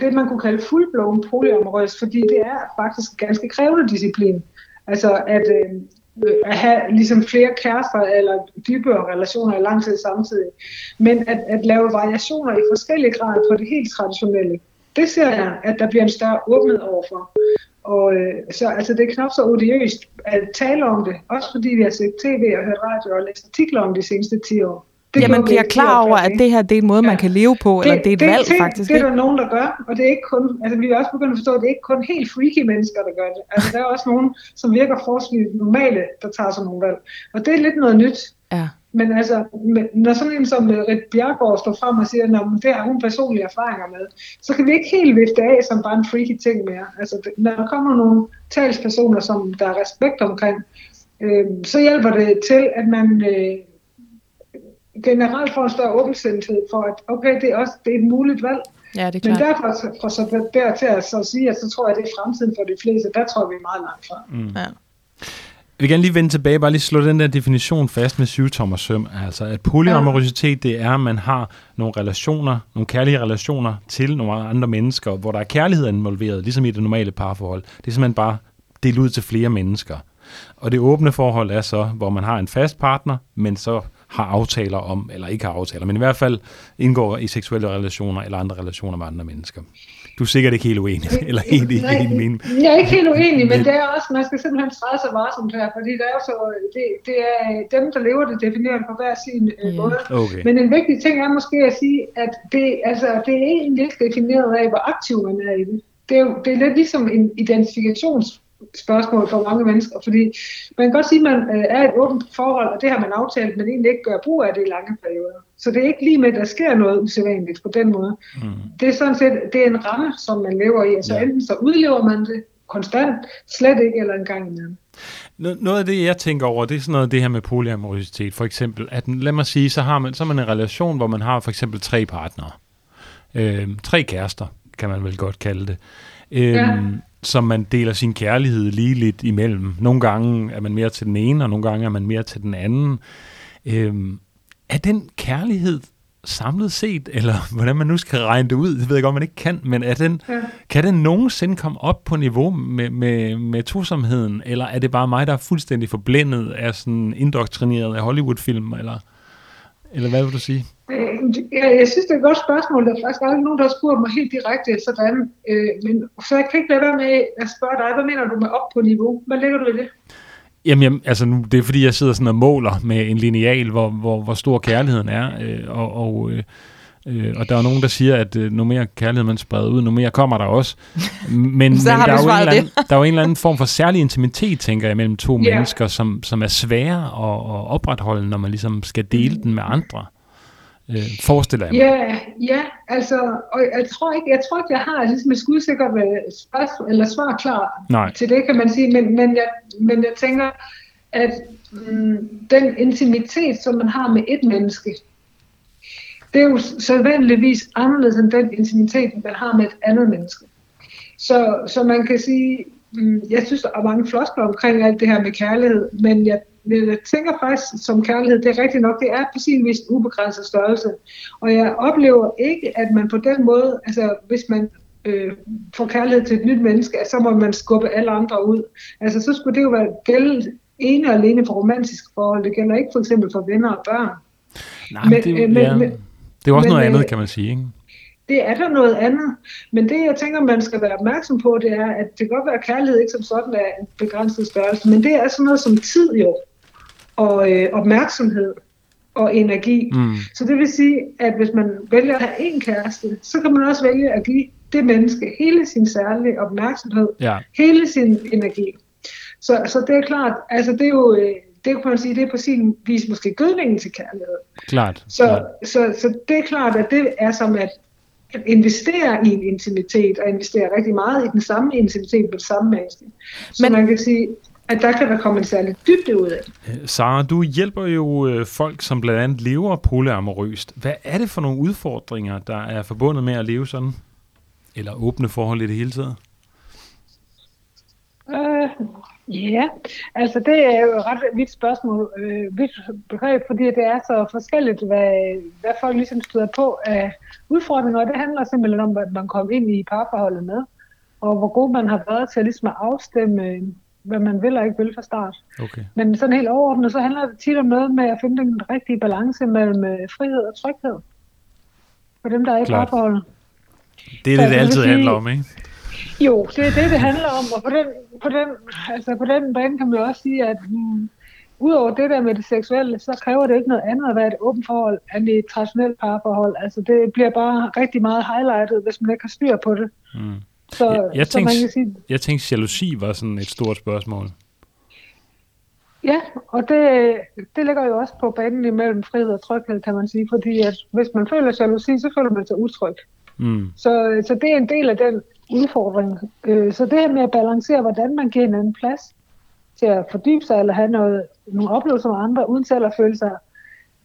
D: det, man kunne kalde fuldblåen polyamorøs, fordi det er faktisk en ganske krævende disciplin. Altså at, øh, at have ligesom flere kærester eller dybere relationer i lang tid samtidig. Men at, at lave variationer i forskellige grader på det helt traditionelle, det ser jeg, at der bliver en større åbenhed overfor. Og øh, så altså, det er knap så odiøst at tale om det, også fordi vi har set tv og hørt radio og læst artikler om de seneste 10 år.
A: Det ja, man bliver klar over, at det her det er en måde, ja. man kan leve på, det, eller det er et det, valg
D: det,
A: faktisk.
D: Det er der nogen, der gør, og det er ikke kun, altså vi er også begyndt at forstå, at det er ikke kun helt freaky mennesker, der gør det. Altså der er også nogen, som virker forholdsvis normale, der tager sådan nogle valg. Og det er lidt noget nyt.
A: Ja.
D: Men altså, når sådan en som øh, Rit Bjergård står frem og siger, at det har hun personlige erfaringer med, så kan vi ikke helt vifte af som bare en freaky ting mere. Altså, når der kommer nogle talspersoner, som der er respekt omkring, øh, så hjælper det til, at man øh, generelt får en større åbensindhed for, at okay, det er også det er et muligt valg.
A: Ja, det er klart.
D: Men derfor for så der til at så sige, at så tror jeg, at det er fremtiden for de fleste. Der tror vi meget langt fra.
A: Mm. Ja.
B: Jeg vil gerne lige vende tilbage, bare lige slå den der definition fast med syvtommer søm. Altså, at polyamorositet, det er, at man har nogle relationer, nogle kærlige relationer til nogle andre mennesker, hvor der er kærlighed involveret, ligesom i det normale parforhold. Det er simpelthen bare delt ud til flere mennesker. Og det åbne forhold er så, hvor man har en fast partner, men så har aftaler om, eller ikke har aftaler, men i hvert fald indgår i seksuelle relationer eller andre relationer med andre mennesker. Du er sikkert ikke helt uenig, eller helt i
D: Nej,
B: min...
D: Jeg er ikke helt uenig, men det er også, man skal simpelthen træde sig varsomt her, fordi det er så, det, det er dem, der lever det, definerer på hver sin øh, måde.
B: Okay.
D: Men en vigtig ting er måske at sige, at det, altså, det er egentlig ikke defineret af, hvor aktiv man er i det. Det er, jo, det er lidt ligesom en identifikations spørgsmål for mange mennesker, fordi man kan godt sige, at man øh, er et åbent forhold, og det har man aftalt, men egentlig ikke gør brug af det i lange perioder. Så det er ikke lige med, at der sker noget usædvanligt på den måde. Mm. Det er sådan set det er en ramme, som man lever i, altså ja. enten så udlever man det konstant, slet ikke, eller en gang imellem.
B: Noget af det, jeg tænker over, det er sådan noget det her med polyamorositet. For eksempel, at lad mig sige, så har man, så har man en relation, hvor man har for eksempel tre partnere. Øh, tre kærester, kan man vel godt kalde det. Øh, ja som man deler sin kærlighed lige lidt imellem. Nogle gange er man mere til den ene, og nogle gange er man mere til den anden. Øhm, er den kærlighed samlet set, eller hvordan man nu skal regne det ud, det ved jeg godt, man ikke kan, men er den, ja. kan den nogensinde komme op på niveau med, med, med tosomheden, eller er det bare mig, der er fuldstændig forblændet af sådan indoktrineret af Hollywood-film, eller, eller hvad vil du sige?
D: Øh, ja, jeg synes, det er et godt spørgsmål. Der er faktisk aldrig nogen, der har spurgt mig helt direkte sådan. Øh, men, så jeg kan ikke lade være med at spørge dig, hvad mener du med op på niveau? Hvad lægger du i det?
B: Jamen, jamen altså nu, det er fordi, jeg sidder sådan og måler med en lineal, hvor, hvor, hvor stor kærligheden er, øh, og, og, øh, øh, og der er nogen, der siger, at øh, nu mere kærlighed man spreder ud, nu mere kommer der også. Men,
A: Så
B: men
A: har
B: der, er jo en anden, der er jo en eller anden form for særlig intimitet, tænker jeg, mellem to
D: Ja.
B: mennesker, som, som er svære at, at opretholde, når man ligesom skal dele den med andre. Øh, forestiller jeg mig.
D: Ja, ja, altså, og jeg tror ikke, jeg tror ikke, jeg har ligesom et skudsikkert spørgsmål, eller svar klar
B: Nej.
D: til det, kan man sige, men, men, jeg, men jeg tænker, at mm, den intimitet, som man har med et menneske, det er jo sædvanligvis anderledes end den intimitet, man har med et andet menneske. Så, så man kan sige, mm, jeg synes, der er mange floskler omkring alt det her med kærlighed, men jeg, jeg tænker faktisk som kærlighed, det er rigtigt nok, det er på sin vis en ubegrænset størrelse. Og jeg oplever ikke, at man på den måde, altså hvis man øh, får kærlighed til et nyt menneske, så må man skubbe alle andre ud. Altså så skulle det jo være gælde ene og alene for romantisk forhold. Det gælder ikke for eksempel for venner og børn.
B: Nej, men, det, er
D: øh, men-
B: ja,
D: men-
B: det er jo også
D: men,
B: noget andet,
D: øh,
B: kan man sige. Ikke?
D: det er der noget andet. Men det, jeg tænker, man skal være opmærksom på, det er, at det kan godt være, at kærlighed ikke som sådan er en begrænset størrelse, men det er sådan noget som tid jo, og øh, opmærksomhed og energi.
B: Mm.
D: Så det vil sige, at hvis man vælger at have en kæreste, så kan man også vælge at give det menneske hele sin særlige opmærksomhed,
B: Ja.
D: hele sin energi. Så, så det er klart, altså det er jo, øh, det kan man sige, det er på sin vis måske gødningen til kærlighed.
B: Klart.
D: Så,
B: klart.
D: så, så det er klart, at det er som at at investere i en intimitet, og investere rigtig meget i den samme intimitet med det samme menneske. Så
A: Men,
D: man kan sige, at der kan der komme en særlig dybde ud af.
B: Øh, Sara, du hjælper jo øh, folk, som blandt andet lever polyamorøst. Hvad er det for nogle udfordringer, der er forbundet med at leve sådan? Eller åbne forhold i det hele taget?
D: Øh, Ja, altså det er jo et ret vidt spørgsmål, øh, vidt begreb, fordi det er så forskelligt, hvad, hvad folk ligesom støder på af udfordringer, og det handler simpelthen om, at man kommer ind i parforholdet med, og hvor god man har været til at, ligesom at afstemme, hvad man vil og ikke vil fra start.
B: Okay.
D: Men sådan helt overordnet, så handler det tit om noget med at finde den rigtige balance mellem øh, frihed og tryghed for dem, der er i parforholdet.
B: Det er det, det altid sige, handler om, ikke?
D: Jo, det er det, det handler om, og på den, på den, altså på den bane kan man jo også sige, at mm, udover det der med det seksuelle, så kræver det ikke noget andet at være et åbent forhold end et traditionelt parforhold. Altså det bliver bare rigtig meget highlightet, hvis man ikke har styr på det. Mm.
B: Så, jeg, jeg, så tænkte, man kan sige, jeg tænkte, jalousi var sådan et stort spørgsmål.
D: Ja, og det, det ligger jo også på banen imellem frihed og tryghed, kan man sige, fordi at hvis man føler jalousi, så føler man sig utryg. Mm. Så, så det er en del af den udfordring. Øh, så det her med at balancere, hvordan man giver en plads til at fordybe sig eller have noget, nogle oplevelser med andre, uden selv at føle sig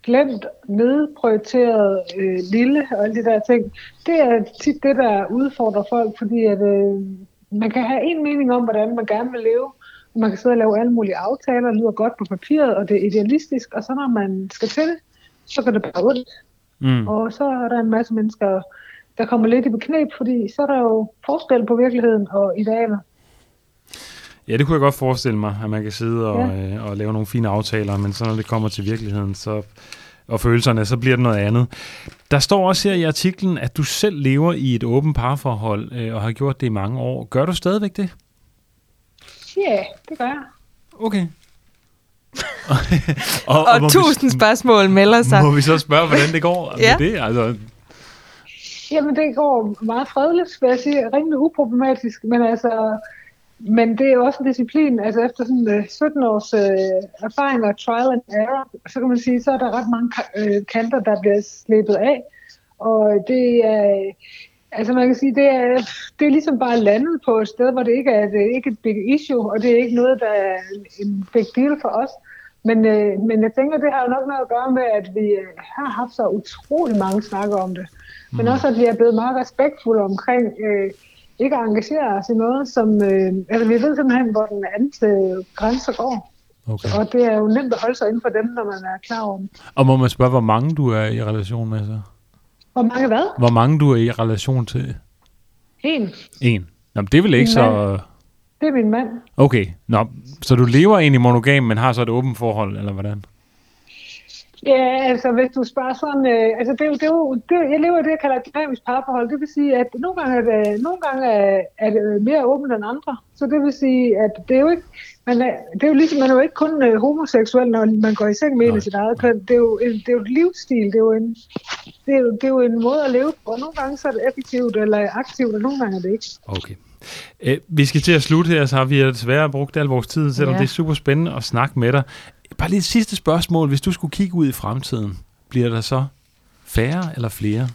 D: glemt, nedprioriteret, øh, lille og alle de der ting, det er tit det, der udfordrer folk, fordi at, øh, man kan have en mening om, hvordan man gerne vil leve, og man kan sidde og lave alle mulige aftaler, det lyder godt på papiret, og det er idealistisk, og så når man skal til det, så går det bare ud. Mm. Og så er der en masse mennesker, der kommer lidt i beknæb, fordi så er der jo forskel på virkeligheden og idealer.
B: Ja, det kunne jeg godt forestille mig, at man kan sidde og, ja. øh, og lave nogle fine aftaler, men så når det kommer til virkeligheden så, og følelserne, så bliver det noget andet. Der står også her i artiklen, at du selv lever i et åbent parforhold øh, og har gjort det i mange år. Gør du stadigvæk det?
D: Ja, det gør jeg.
B: Okay.
A: og, og, og, og tusind vi, spørgsmål melder sig.
B: Må vi så spørge, hvordan det går ja. med det? Altså,
D: Jamen, det går meget fredeligt, vil jeg sige. Rimelig uproblematisk, men altså... Men det er også en disciplin, altså efter sådan uh, 17 års uh, erfaring og trial and error, så kan man sige, så er der ret mange uh, kanter, der bliver slippet af. Og det er, altså man kan sige, det er, det er ligesom bare landet på et sted, hvor det ikke er, det er ikke et big issue, og det er ikke noget, der er en big deal for os. Men, øh, men jeg tænker, det har jo nok noget at gøre med, at vi har haft så utrolig mange snakker om det. Mm. Men også, at vi er blevet meget respektfulde omkring øh, ikke at engagere os i noget, som... Øh, altså, vi ved simpelthen, hvor den anden øh, grænse går. Okay. Og det er jo nemt at holde sig inden for dem, når man er klar over dem.
B: Og må man spørge, hvor mange du er i relation med så?
D: Hvor mange hvad?
B: Hvor mange du er i relation til?
D: En.
B: En. Nå, men det er vel ikke så...
D: Det er min mand.
B: Okay. Nå, så du lever egentlig monogam, men har så et åbent forhold, eller hvordan?
D: Ja, altså hvis du spørger sådan, øh, altså det, det, det, det, jeg lever i det, jeg kalder et dynamisk parforhold. Det vil sige, at nogle gange er det, nogle gange er, er det mere åbent end andre. Så det vil sige, at det er jo ikke, man er, det er jo ligesom, man er jo ikke kun uh, homoseksuel, når man går i seng med en sit eget køn. Det er, jo en, det er jo et livsstil, det er jo, en, det, er jo, det er jo en måde at leve på. Og nogle gange så er det effektivt eller aktivt, og nogle gange er det ikke.
B: Okay. Æ, vi skal til at slutte her, så har vi desværre brugt al vores tid, selvom ja. det er super spændende at snakke med dig. Bare lige et sidste spørgsmål. Hvis du skulle kigge ud i fremtiden, bliver der så færre eller flere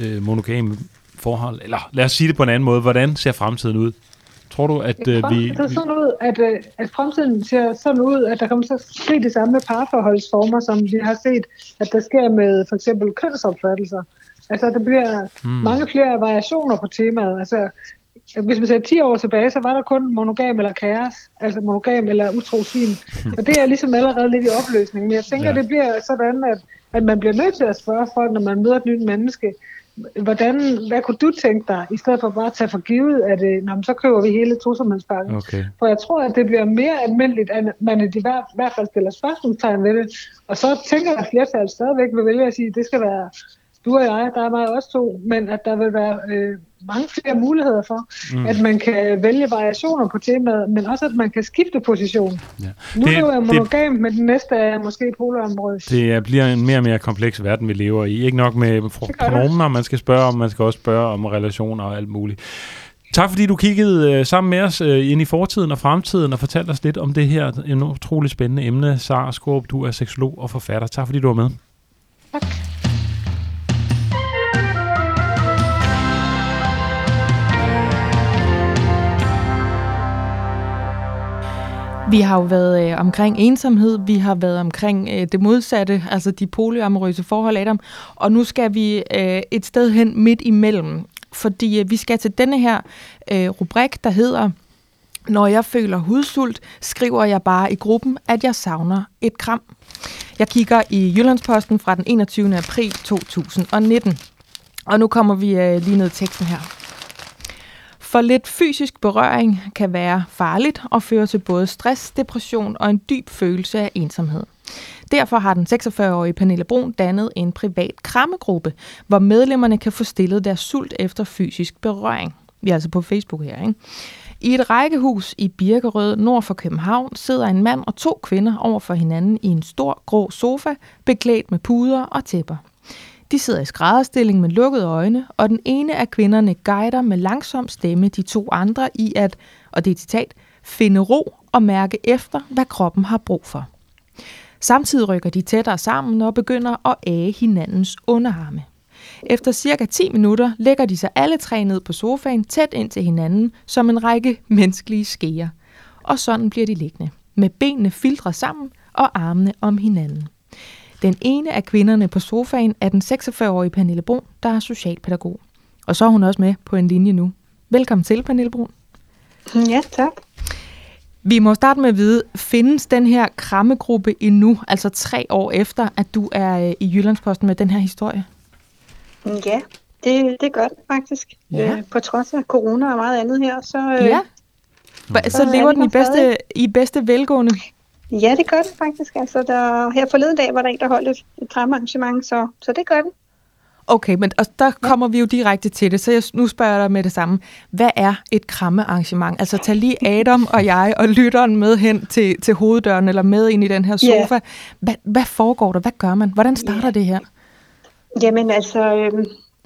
B: øh, monogame forhold? Eller lad os sige det på en anden måde. Hvordan ser fremtiden ud? Tror du, at øh, vi...
D: Det ser sådan ud, at, øh, at fremtiden ser sådan ud, at der kommer til at ske det samme parforholdsformer, som vi har set, at der sker med for eksempel kønsopfattelser. Altså, der bliver mm. mange flere variationer på temaet. Altså, hvis man ser 10 år tilbage, så var der kun monogam eller kaos, altså monogam eller utro svin. Og det er ligesom allerede lidt i opløsning. Men jeg tænker, ja. det bliver sådan, at, at man bliver nødt til at spørge folk, når man møder et nyt menneske, hvordan, hvad kunne du tænke dig, i stedet for bare at tage for givet, at øh, nå, så køber vi hele tosomhedspakken. Okay. For jeg tror, at det bliver mere almindeligt, at man i hvert, hvert fald stiller spørgsmålstegn ved det. Og så tænker jeg, at flertallet stadigvæk vil vælge at sige, at det skal være du og jeg, der er mig også to, men at der vil være øh, mange flere muligheder for, mm. at man kan vælge variationer på temaet, men også at man kan skifte position. Ja. Nu det, er jeg monogam, det, men den næste er måske polarområdet.
B: Det bliver en mere og mere kompleks verden, vi lever i. Ikke nok med pronomener, man skal spørge om, man skal også spørge om relationer og alt muligt. Tak fordi du kiggede øh, sammen med os øh, ind i fortiden og fremtiden og fortalte os lidt om det her en utrolig spændende emne. Sara Skorp, du er seksolog og forfatter. Tak fordi du var med.
D: Tak.
A: Vi har jo været øh, omkring ensomhed, vi har været omkring øh, det modsatte, altså de polyamorøse forhold, Adam, og nu skal vi øh, et sted hen midt imellem, fordi øh, vi skal til denne her øh, rubrik, der hedder Når jeg føler hudsult, skriver jeg bare i gruppen, at jeg savner et kram. Jeg kigger i Jyllandsposten fra den 21. april 2019. Og nu kommer vi øh, lige ned i teksten her. For lidt fysisk berøring kan være farligt og føre til både stress, depression og en dyb følelse af ensomhed. Derfor har den 46-årige Pernille Brun dannet en privat krammegruppe, hvor medlemmerne kan få stillet deres sult efter fysisk berøring. Vi er altså på Facebook her, ikke? I et rækkehus i Birkerød nord for København sidder en mand og to kvinder over for hinanden i en stor grå sofa, beklædt med puder og tæpper. De sidder i skrædderstilling med lukkede øjne, og den ene af kvinderne guider med langsom stemme de to andre i at, og det er citat, finde ro og mærke efter, hvad kroppen har brug for. Samtidig rykker de tættere sammen og begynder at æge hinandens underarme. Efter cirka 10 minutter lægger de sig alle tre ned på sofaen tæt ind til hinanden som en række menneskelige skeer. Og sådan bliver de liggende, med benene filtre sammen og armene om hinanden. Den ene af kvinderne på sofaen er den 46-årige Pernille Brun, der er socialpædagog. Og så er hun også med på en linje nu. Velkommen til, Pernille Brun.
C: Ja, tak.
A: Vi må starte med at vide, findes den her krammegruppe endnu, altså tre år efter, at du er øh, i Jyllandsposten med den her historie?
C: Ja, det, det gør det faktisk. Ja. Øh, på trods af corona og meget andet her, så...
A: Øh, ja. Så, så lever den i bedste, i bedste velgående?
C: Ja, det gør det faktisk. Altså, der, her forleden dag var der en, der holdt et, et krammearrangement, så, så det gør den.
A: Okay, men og der kommer vi jo direkte til det, så jeg, nu spørger jeg dig med det samme. Hvad er et krammearrangement? Altså tag lige Adam og jeg og lytteren med hen til, til hoveddøren, eller med ind i den her sofa. Yeah. Hvad, hvad foregår der? Hvad gør man? Hvordan starter yeah. det her?
C: Jamen altså, øhm,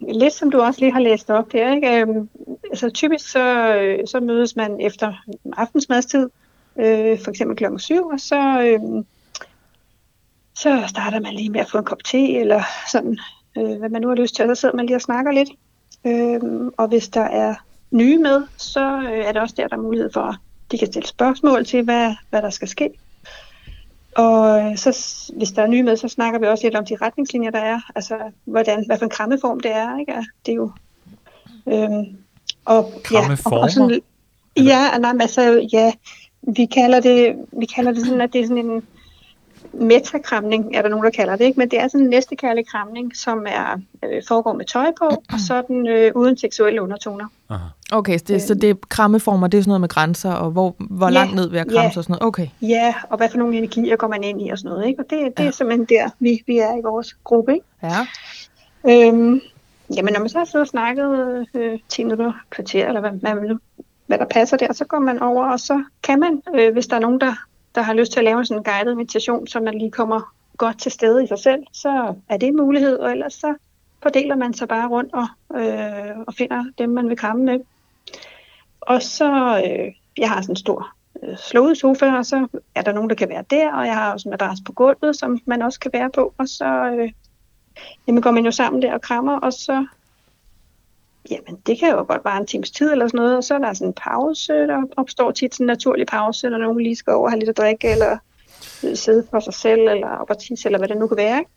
C: lidt som du også lige har læst op der, ikke? Øhm, altså typisk så, øh, så mødes man efter aftensmadstid, øh, for eksempel klokken 7, og så, øhm, så starter man lige med at få en kop te, eller sådan, øh, hvad man nu har lyst til, og så sidder man lige og snakker lidt. Øhm, og hvis der er nye med, så øh, er det også der, der er mulighed for, at de kan stille spørgsmål til, hvad, hvad der skal ske. Og øh, så, hvis der er nye med, så snakker vi også lidt om de retningslinjer, der er. Altså, hvordan, hvad for en krammeform det er. Ikke? Det er jo... Øhm,
B: og, ja, og, og sådan,
C: ja, nej, altså, ja, vi kalder det, vi kalder det sådan, at det er sådan en metakramning, er der nogen, der kalder det, ikke? men det er sådan en næstekærlig kramning, som er, øh, foregår med tøj på, og så den øh, uden seksuelle undertoner.
A: Aha. Okay, så det, øh, så det er krammeformer, det er sådan noget med grænser, og hvor, hvor ja, langt ned ved at kramme ja, og sådan noget? Okay.
C: Ja, og hvad for nogle energier går man ind i og sådan noget, ikke? og det, det ja. er simpelthen der, vi, vi er i vores gruppe. Ikke?
A: Ja.
C: Øhm, jamen, når man så har siddet og snakket øh, 10 minutter, kvarter, eller hvad, hvad, hvad der passer der, så går man over, og så kan man, øh, hvis der er nogen, der der har lyst til at lave sådan en guided meditation, så man lige kommer godt til stede i sig selv, så er det en mulighed, og ellers så fordeler man sig bare rundt og, øh, og finder dem, man vil kramme med. Og så, øh, jeg har sådan en stor øh, slået sofa, og så er der nogen, der kan være der, og jeg har også en madras på gulvet, som man også kan være på, og så øh, jamen, går man jo sammen der og krammer, og så Jamen, det kan jo godt være en times tid eller sådan noget, og så er der sådan en pause, der opstår tit sådan en naturlig pause, når nogen lige skal over og have lidt at drikke, eller sidde for sig selv, eller op og tisse, eller hvad det nu kan være. Ikke?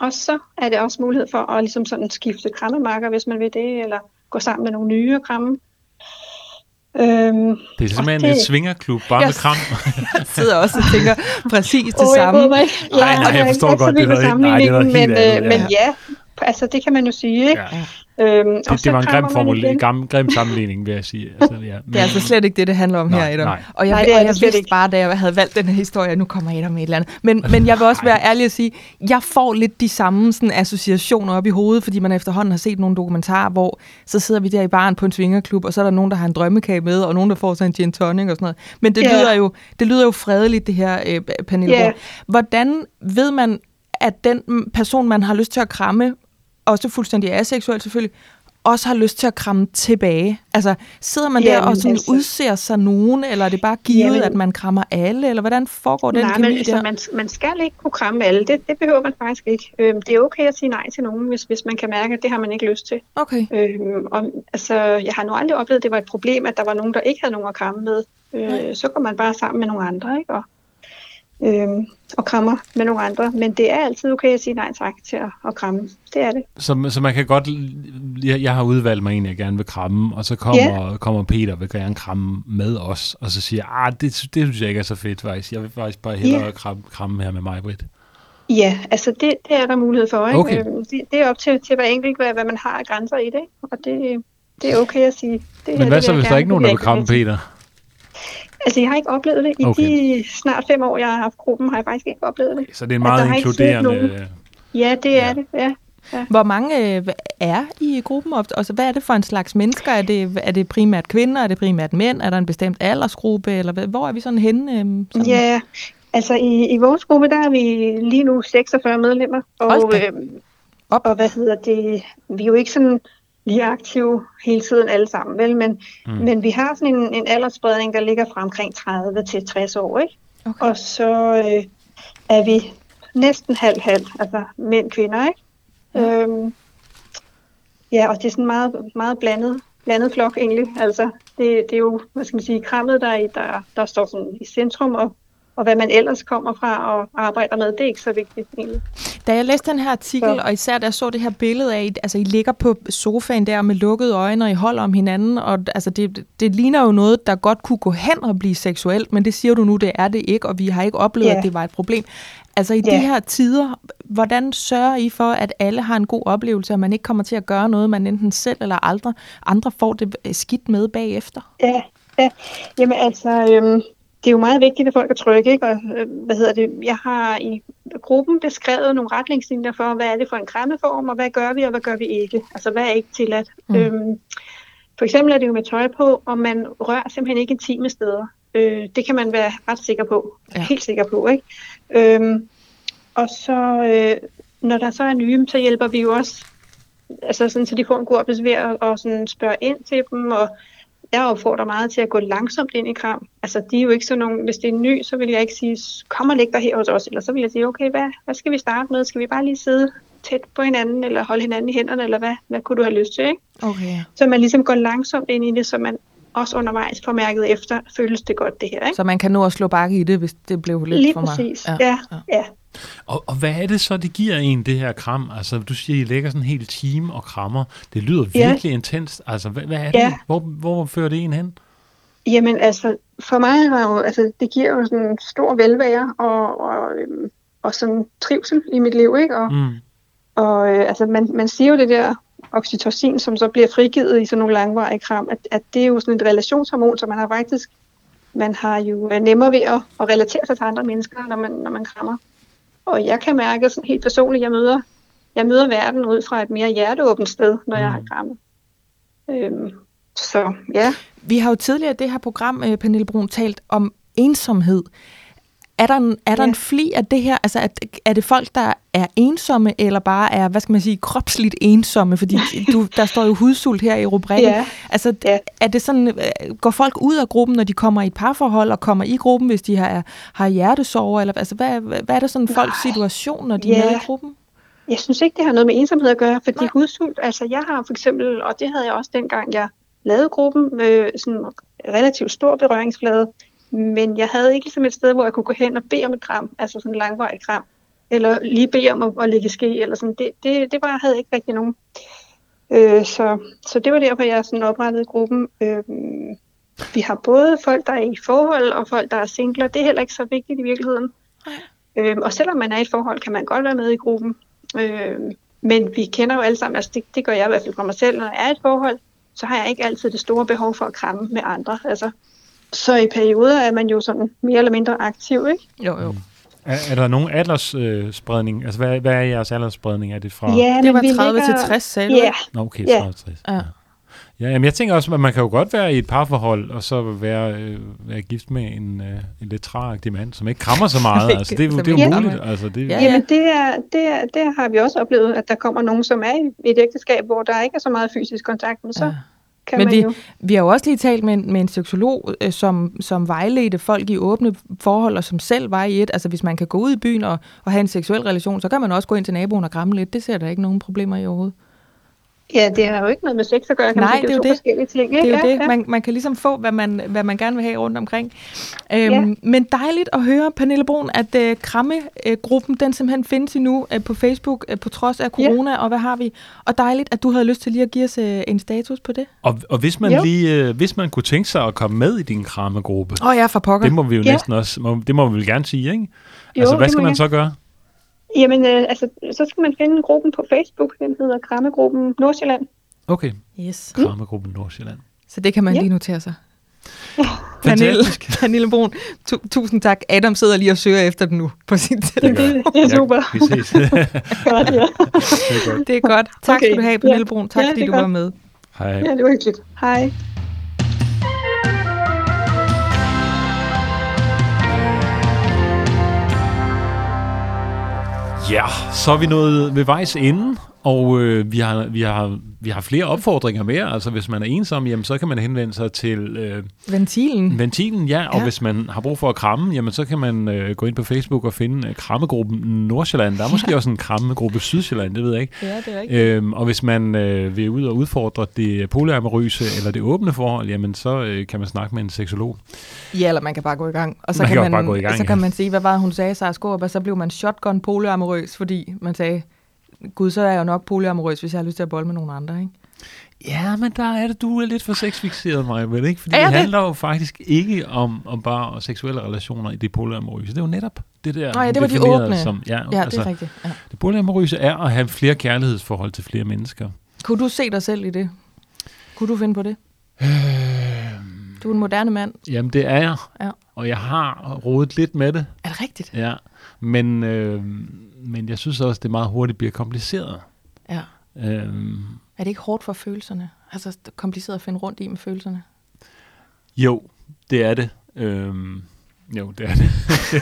C: Og så er det også mulighed for at ligesom sådan skifte krammemarker, hvis man vil det, eller gå sammen med nogle nye kramme.
B: Øhm, det er simpelthen det... en svingerklub, bare med kram.
A: jeg sidder også og tænker præcis det oh, samme.
B: Nej, nej, jeg forstår godt, det er noget, nej, det er noget
C: helt men, andet. Men ja, altså det kan man jo sige, ikke? Ja.
B: Øhm, det, det var en grim, formule, grim, grim sammenligning, vil jeg sige. Altså, ja.
A: Men, det er altså slet ikke det, det handler om nej, her, Adam. Nej. Og jeg, nej, det og jeg vidste ikke. bare, da jeg havde valgt den her historie, nu kommer Adam med et eller andet. Men, men jeg vil også være ærlig at sige, jeg får lidt de samme sådan, associationer op i hovedet, fordi man efterhånden har set nogle dokumentarer, hvor så sidder vi der i baren på en svingerklub, og så er der nogen, der har en drømmekage med, og nogen, der får sig en gin tonic og sådan noget. Men det, yeah. lyder, jo, det lyder jo fredeligt, det her, øh, Pernille yeah. Hvordan ved man, at den person, man har lyst til at kramme, også fuldstændig aseksuel selvfølgelig, også har lyst til at kramme tilbage? Altså, sidder man Jamen, der og sådan altså, udser sig nogen, eller er det bare givet, Jamen, at man krammer alle, eller hvordan foregår den
C: nej,
A: kemi
C: men, altså,
A: der?
C: Man, man skal ikke kunne kramme alle, det, det behøver man faktisk ikke. Øhm, det er okay at sige nej til nogen, hvis, hvis man kan mærke, at det har man ikke lyst til.
A: Okay.
C: Øhm, og, altså, jeg har nu aldrig oplevet, at det var et problem, at der var nogen, der ikke havde nogen at kramme med. Øh, så går man bare sammen med nogle andre, ikke? Og, øh, og krammer med nogle andre. Men det er altid okay at sige nej tak til at, at kramme. Det er det.
B: Så, så man kan godt... Jeg, jeg har udvalgt mig en, jeg gerne vil kramme, og så kommer, yeah. kommer Peter og vil gerne kramme med os, og så siger ah, det, det synes jeg ikke er så fedt faktisk. Jeg vil faktisk bare hellere yeah. kramme, kramme her med mig, Britt.
C: Ja, altså det, det er der mulighed for. Ikke? Okay. Øhm, det, det er op til, til hver enkelt, hvad, hvad man har af grænser i det. Og det, det er okay at sige. Det
B: Men hvad så, hvis der er ikke nogen, der vil kramme Peter?
C: Altså, jeg har ikke oplevet det. I okay. de snart fem år, jeg har haft gruppen, har jeg faktisk ikke oplevet det.
B: Så det er en meget inkluderende...
C: Ja, det er ja. det, ja. Ja.
A: Hvor mange øh, er i gruppen? Altså, hvad er det for en slags mennesker? Er det, er det primært kvinder? Er det primært mænd? Er der en bestemt aldersgruppe? Eller hvor er vi sådan henne? Øhm, sådan?
C: Ja, altså i, i vores gruppe, der er vi lige nu 46 medlemmer. Og, øh, og hvad hedder det? Vi er jo ikke sådan lige aktive hele tiden alle sammen, vel? Men, mm. men vi har sådan en, en aldersspredning, der ligger fra omkring 30 til 60 år, ikke? Okay. Og så øh, er vi næsten halv-halv, altså mænd og kvinder, ikke? Ja. Øhm, ja, og det er sådan meget, meget blandet, blandet flok egentlig. Altså, det, det er jo, hvad skal man sige, krammet, der, der, der står sådan i centrum, og og hvad man ellers kommer fra og arbejder med, det er ikke så vigtigt egentlig.
A: Da jeg læste den her artikel, så. og især da jeg så det her billede af, altså I ligger på sofaen der med lukkede øjne, og I holder om hinanden, og altså det, det ligner jo noget, der godt kunne gå hen og blive seksuelt, men det siger du nu, det er det ikke, og vi har ikke oplevet, yeah. at det var et problem. Altså i yeah. de her tider, hvordan sørger I for, at alle har en god oplevelse, og man ikke kommer til at gøre noget, man enten selv eller andre, andre får det skidt med bagefter?
C: Ja, ja. Jamen altså, øhm, det er jo meget vigtigt, at folk er trygge, ikke? Og, øh, hvad hedder det? Jeg har i gruppen beskrevet nogle retningslinjer for, hvad er det for en krammeform, og hvad gør vi, og hvad gør vi ikke? Altså, hvad er ikke tilladt? Mm. Øhm, for eksempel er det jo med tøj på, og man rører simpelthen ikke intime steder. Øh, det kan man være ret sikker på. Ja. Helt sikker på, ikke? Øhm, og så, øh, når der så er nye, så hjælper vi jo også, altså sådan, så de får en god oplevelse ved at og sådan spørge ind til dem, og jeg opfordrer meget til at gå langsomt ind i kram. Altså, de er jo ikke sådan nogen, hvis det er ny, så vil jeg ikke sige, kom og læg dig her hos os, eller så vil jeg sige, okay, hvad, hvad skal vi starte med? Skal vi bare lige sidde tæt på hinanden, eller holde hinanden i hænderne, eller hvad, hvad kunne du have lyst til, ikke?
A: Okay.
C: Så man ligesom går langsomt ind i det, så man også undervejs får mærket efter, føles det godt det her, ikke?
A: Så man kan nå at slå bakke i det, hvis det blev lidt
C: lige
A: for meget.
C: Lige præcis, ja. ja. ja.
B: Og, og hvad er det så, det giver en, det her kram? Altså, du siger, I lægger sådan en hel time og krammer. Det lyder virkelig ja. intenst. Altså, hvad, hvad er det? Ja. Hvor, hvor fører det en hen?
C: Jamen altså, for mig var jo, altså, det giver jo sådan en stor velvære og, og, øhm, og sådan trivsel i mit liv, ikke? Og, mm. og øh, altså, man, man siger jo det der oxytocin, som så bliver frigivet i sådan nogle langvarige kram, at, at det er jo sådan et relationshormon, så man har faktisk, man har jo øh, nemmere ved at, at relatere sig til andre mennesker, når man, når man krammer. Og jeg kan mærke sådan helt personligt, jeg møder, jeg møder verden ud fra et mere hjerteåbent sted, når mm. jeg har krammet. Øhm, så ja.
A: Vi har jo tidligere i det her program, øh, Pernille Brun, talt om ensomhed. Er der en, er der ja. en fli af det her? Altså, er, er det folk, der er ensomme, eller bare er, hvad skal man sige, kropsligt ensomme? Fordi du, der står jo hudsult her i rubrikken. Ja. Altså, ja. er det sådan, øh, går folk ud af gruppen, når de kommer i et parforhold, og kommer i gruppen, hvis de har, har hjertesover? Eller, altså, hvad, hvad er det sådan folks situation, når de ja. er med i gruppen?
C: Jeg synes ikke, det har noget med ensomhed at gøre, fordi hudsult, altså jeg har for eksempel, og det havde jeg også dengang, jeg lavede gruppen med sådan relativt stor berøringsflade, men jeg havde ikke ligesom et sted, hvor jeg kunne gå hen og bede om et kram, altså sådan en langvarig kram, eller lige bede om at, at lægge ske, eller sådan. Det, det, det var, havde ikke rigtig nogen. Øh, så, så det var derfor, jeg sådan oprettede gruppen. Øh, vi har både folk, der er i forhold, og folk, der er singler. Det er heller ikke så vigtigt i virkeligheden. Øh, og selvom man er i et forhold, kan man godt være med i gruppen. Øh, men vi kender jo alle sammen, altså det, det gør jeg i hvert fald fra mig selv, når jeg er i et forhold, så har jeg ikke altid det store behov for at kramme med andre. Altså, så i perioder er man jo sådan mere eller mindre aktiv, ikke?
A: Jo, jo.
B: Er, er der nogen aldersspredning? Øh, altså, hvad, hvad er jeres aldersspredning? Er det fra...
A: Ja, det var 30 ligger... til 60, sagde du?
C: Ja.
B: Nå, okay, 30 til 60. Ja. ja. Ja, jamen jeg tænker også, at man kan jo godt være i et parforhold, og så være, øh, være gift med en, øh, en lidt træagtig mand, som ikke krammer så meget. altså, det, det, det er jo muligt. Altså, det,
C: ja, ja. Jamen det, er, det, er, det har vi også oplevet, at der kommer nogen, som er i et ægteskab, hvor der ikke er så meget fysisk kontakt, men så ja kan
A: Men
C: man
A: vi,
C: jo.
A: vi har jo også lige talt med, med en seksolog, øh, som, som vejledte folk i åbne forhold, og som selv var i et. Altså hvis man kan gå ud i byen og, og have en seksuel relation, så kan man også gå ind til naboen og kramme lidt. Det ser der ikke nogen problemer i overhovedet.
E: Ja, det har jo ikke noget med sex at gøre, kan Nej, man sige. det er jo det. forskellige ting.
A: Ikke? Det er jo ja, det. Ja. Man, man kan ligesom få, hvad man, hvad man gerne vil have rundt omkring. Øhm, ja. Men dejligt at høre, Pernille Brun, at uh, Kramme-gruppen, den simpelthen findes endnu uh, på Facebook, uh, på trods af corona, ja. og hvad har vi? Og dejligt, at du havde lyst til lige at give os uh, en status på det.
B: Og, og hvis man jo. lige, uh, hvis man kunne tænke sig at komme med i din Kramme-gruppe,
A: oh, ja, for pokker.
B: det må vi jo ja. næsten også, må, det må vi vel gerne sige, ikke? Jo, altså, hvad skal man jeg. så gøre?
E: Jamen, øh, altså, så skal man finde gruppen på Facebook. Den hedder Krammegruppen Nordsjælland.
B: Okay. Yes. Krammegruppen Nordsjælland.
A: Så det kan man ja. lige notere sig. Pernille, Pernille Brun, tu, tusind tak. Adam sidder lige og søger efter den nu på sin telefon.
E: Det, det er super. Ja, vi ses.
A: ja. det, er godt. det er godt. Tak okay. skal du have, Pernille Brun. Tak ja, fordi du godt. var med.
B: Hej.
E: Ja, det var hyggeligt. Hej.
B: Ja, så er vi nået ved vejs ende, og øh, vi, har, vi, har, vi har flere opfordringer mere. Altså hvis man er ensom, jamen, så kan man henvende sig til... Øh,
A: ventilen.
B: Ventilen, ja. Og ja. hvis man har brug for at kramme, jamen, så kan man øh, gå ind på Facebook og finde øh, krammegruppen Nordsjælland. Der er måske ja. også en krammegruppe Sydsjælland, det ved jeg ikke.
A: Ja, det er rigtigt. Øhm,
B: og hvis man øh, vil ud og udfordre det polyamorøse eller det åbne forhold, jamen så øh, kan man snakke med en seksolog.
A: Ja, eller man kan bare gå i gang. Og så man kan, kan man, bare gå i gang, så kan ja. man sige, hvad var hun sagde, Sara Skåb, og så blev man shotgun polyamorøs, fordi man sagde, gud, så er jeg jo nok polyamorøs, hvis jeg har lyst til at bolle med nogle andre, ikke?
B: Ja, men der er det, du er lidt for sexfixeret, mig, vel ikke? Fordi det handler jo faktisk ikke om, om bare seksuelle relationer i det polyamorøse. Det er jo netop det der,
A: Nå, ja, det var de åbne. Som,
B: ja,
A: ja det altså, er rigtigt. Ja.
B: Det polyamorøse er at have flere kærlighedsforhold til flere mennesker.
A: Kunne du se dig selv i det? Kunne du finde på det? Øh... Du er en moderne mand.
B: Jamen, det er jeg. Ja. Og jeg har rodet lidt med det.
A: Er det rigtigt?
B: Ja. Men, øh, men jeg synes også, det meget hurtigt bliver kompliceret.
A: Ja. Øhm, er det ikke hårdt for følelserne? Altså kompliceret at finde rundt i med følelserne?
B: Jo, det er det. Øhm, jo, det er det.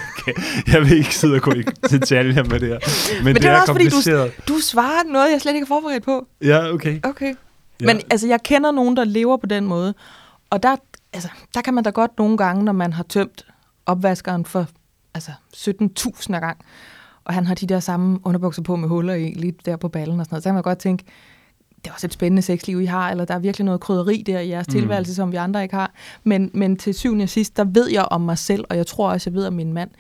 B: jeg vil ikke sidde og gå i detaljer med det her. Men, men det, det er, er også kompliceret.
A: fordi, du, du svarer noget, jeg slet ikke er forberedt på.
B: Ja, okay.
A: Okay. Ja. Men altså, jeg kender nogen, der lever på den måde. Og der, altså, der kan man da godt nogle gange, når man har tømt opvaskeren for altså 17.000 gang, og han har de der samme underbukser på med huller i, lige der på ballen og sådan noget, så kan man godt tænke, det er også et spændende sexliv, I har, eller der er virkelig noget krydderi der i jeres mm. tilværelse, som vi andre ikke har. Men, men til syvende og sidst, der ved jeg om mig selv, og jeg tror også, jeg ved om min mand,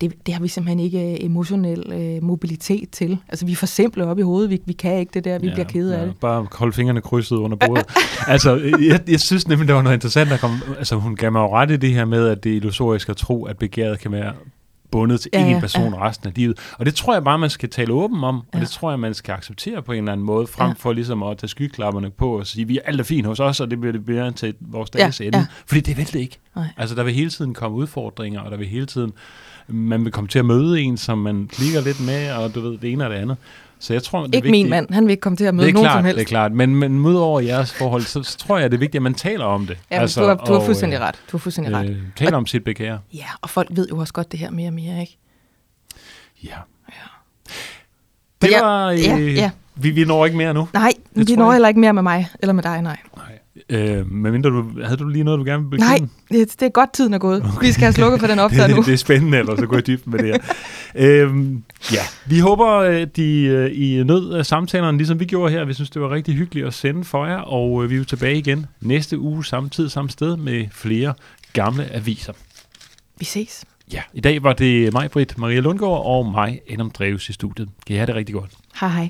A: det, det har vi simpelthen ikke øh, emotionel øh, mobilitet til. Altså, vi er for simple op i hovedet. Vi, vi kan ikke det der. Vi ja, bliver kede ja, af det.
B: Bare holde fingrene krydset under bordet. altså, jeg, jeg synes nemlig, det var noget interessant, der kom... Altså, hun gav mig jo ret i det her med, at det er illusorisk at tro, at begæret kan være bundet til ja, én person ja. resten af livet. Og det tror jeg bare, man skal tale åben om, ja. og det tror jeg, man skal acceptere på en eller anden måde, frem ja. for ligesom at tage skyklapperne på og sige, vi er alt er fint hos os, og det bliver det bedre til vores dages ja, ende. Ja. Fordi det vil det ikke. Nej. Altså, der vil hele tiden komme udfordringer, og der vil hele tiden, man vil komme til at møde en, som man klikker lidt med, og du ved, det ene og det andet. Så jeg tror, det
A: er ikke vigtigt, min mand, han vil ikke komme til at møde
B: nogen
A: klart, som helst.
B: Det er klart, men, men ud over jeres forhold, så, så tror jeg, det er vigtigt, at man taler om det.
A: Ja, altså, du, har, du har fuldstændig ret. Du har fuldstændig ret. Øh,
B: taler og, om sit begær.
A: Ja, og folk ved jo også godt det her mere og mere, ikke?
B: Ja. ja. Det ja, var... Øh, ja, ja. Vi, vi når ikke mere nu.
A: Nej, vi når heller ikke mere med mig, eller med dig, nej.
B: Nej. Øh, men mindre du, havde du lige noget, du gerne vil
A: begynde? Nej, det, det er godt, tiden er gået. Okay. Vi skal have slukket for den optag nu.
B: det er spændende, eller så går jeg dybt med det her. øhm, ja, vi håber, at de øh, I nød af samtalerne, ligesom vi gjorde her. Vi synes, det var rigtig hyggeligt at sende for jer, og øh, vi er tilbage igen næste uge, samme tid, samme sted, med flere gamle aviser.
A: Vi ses.
B: Ja, i dag var det mig, Britt, Maria Lundgaard og mig, Adam Dreves i studiet. Kan I have det rigtig godt.
A: Hej hej.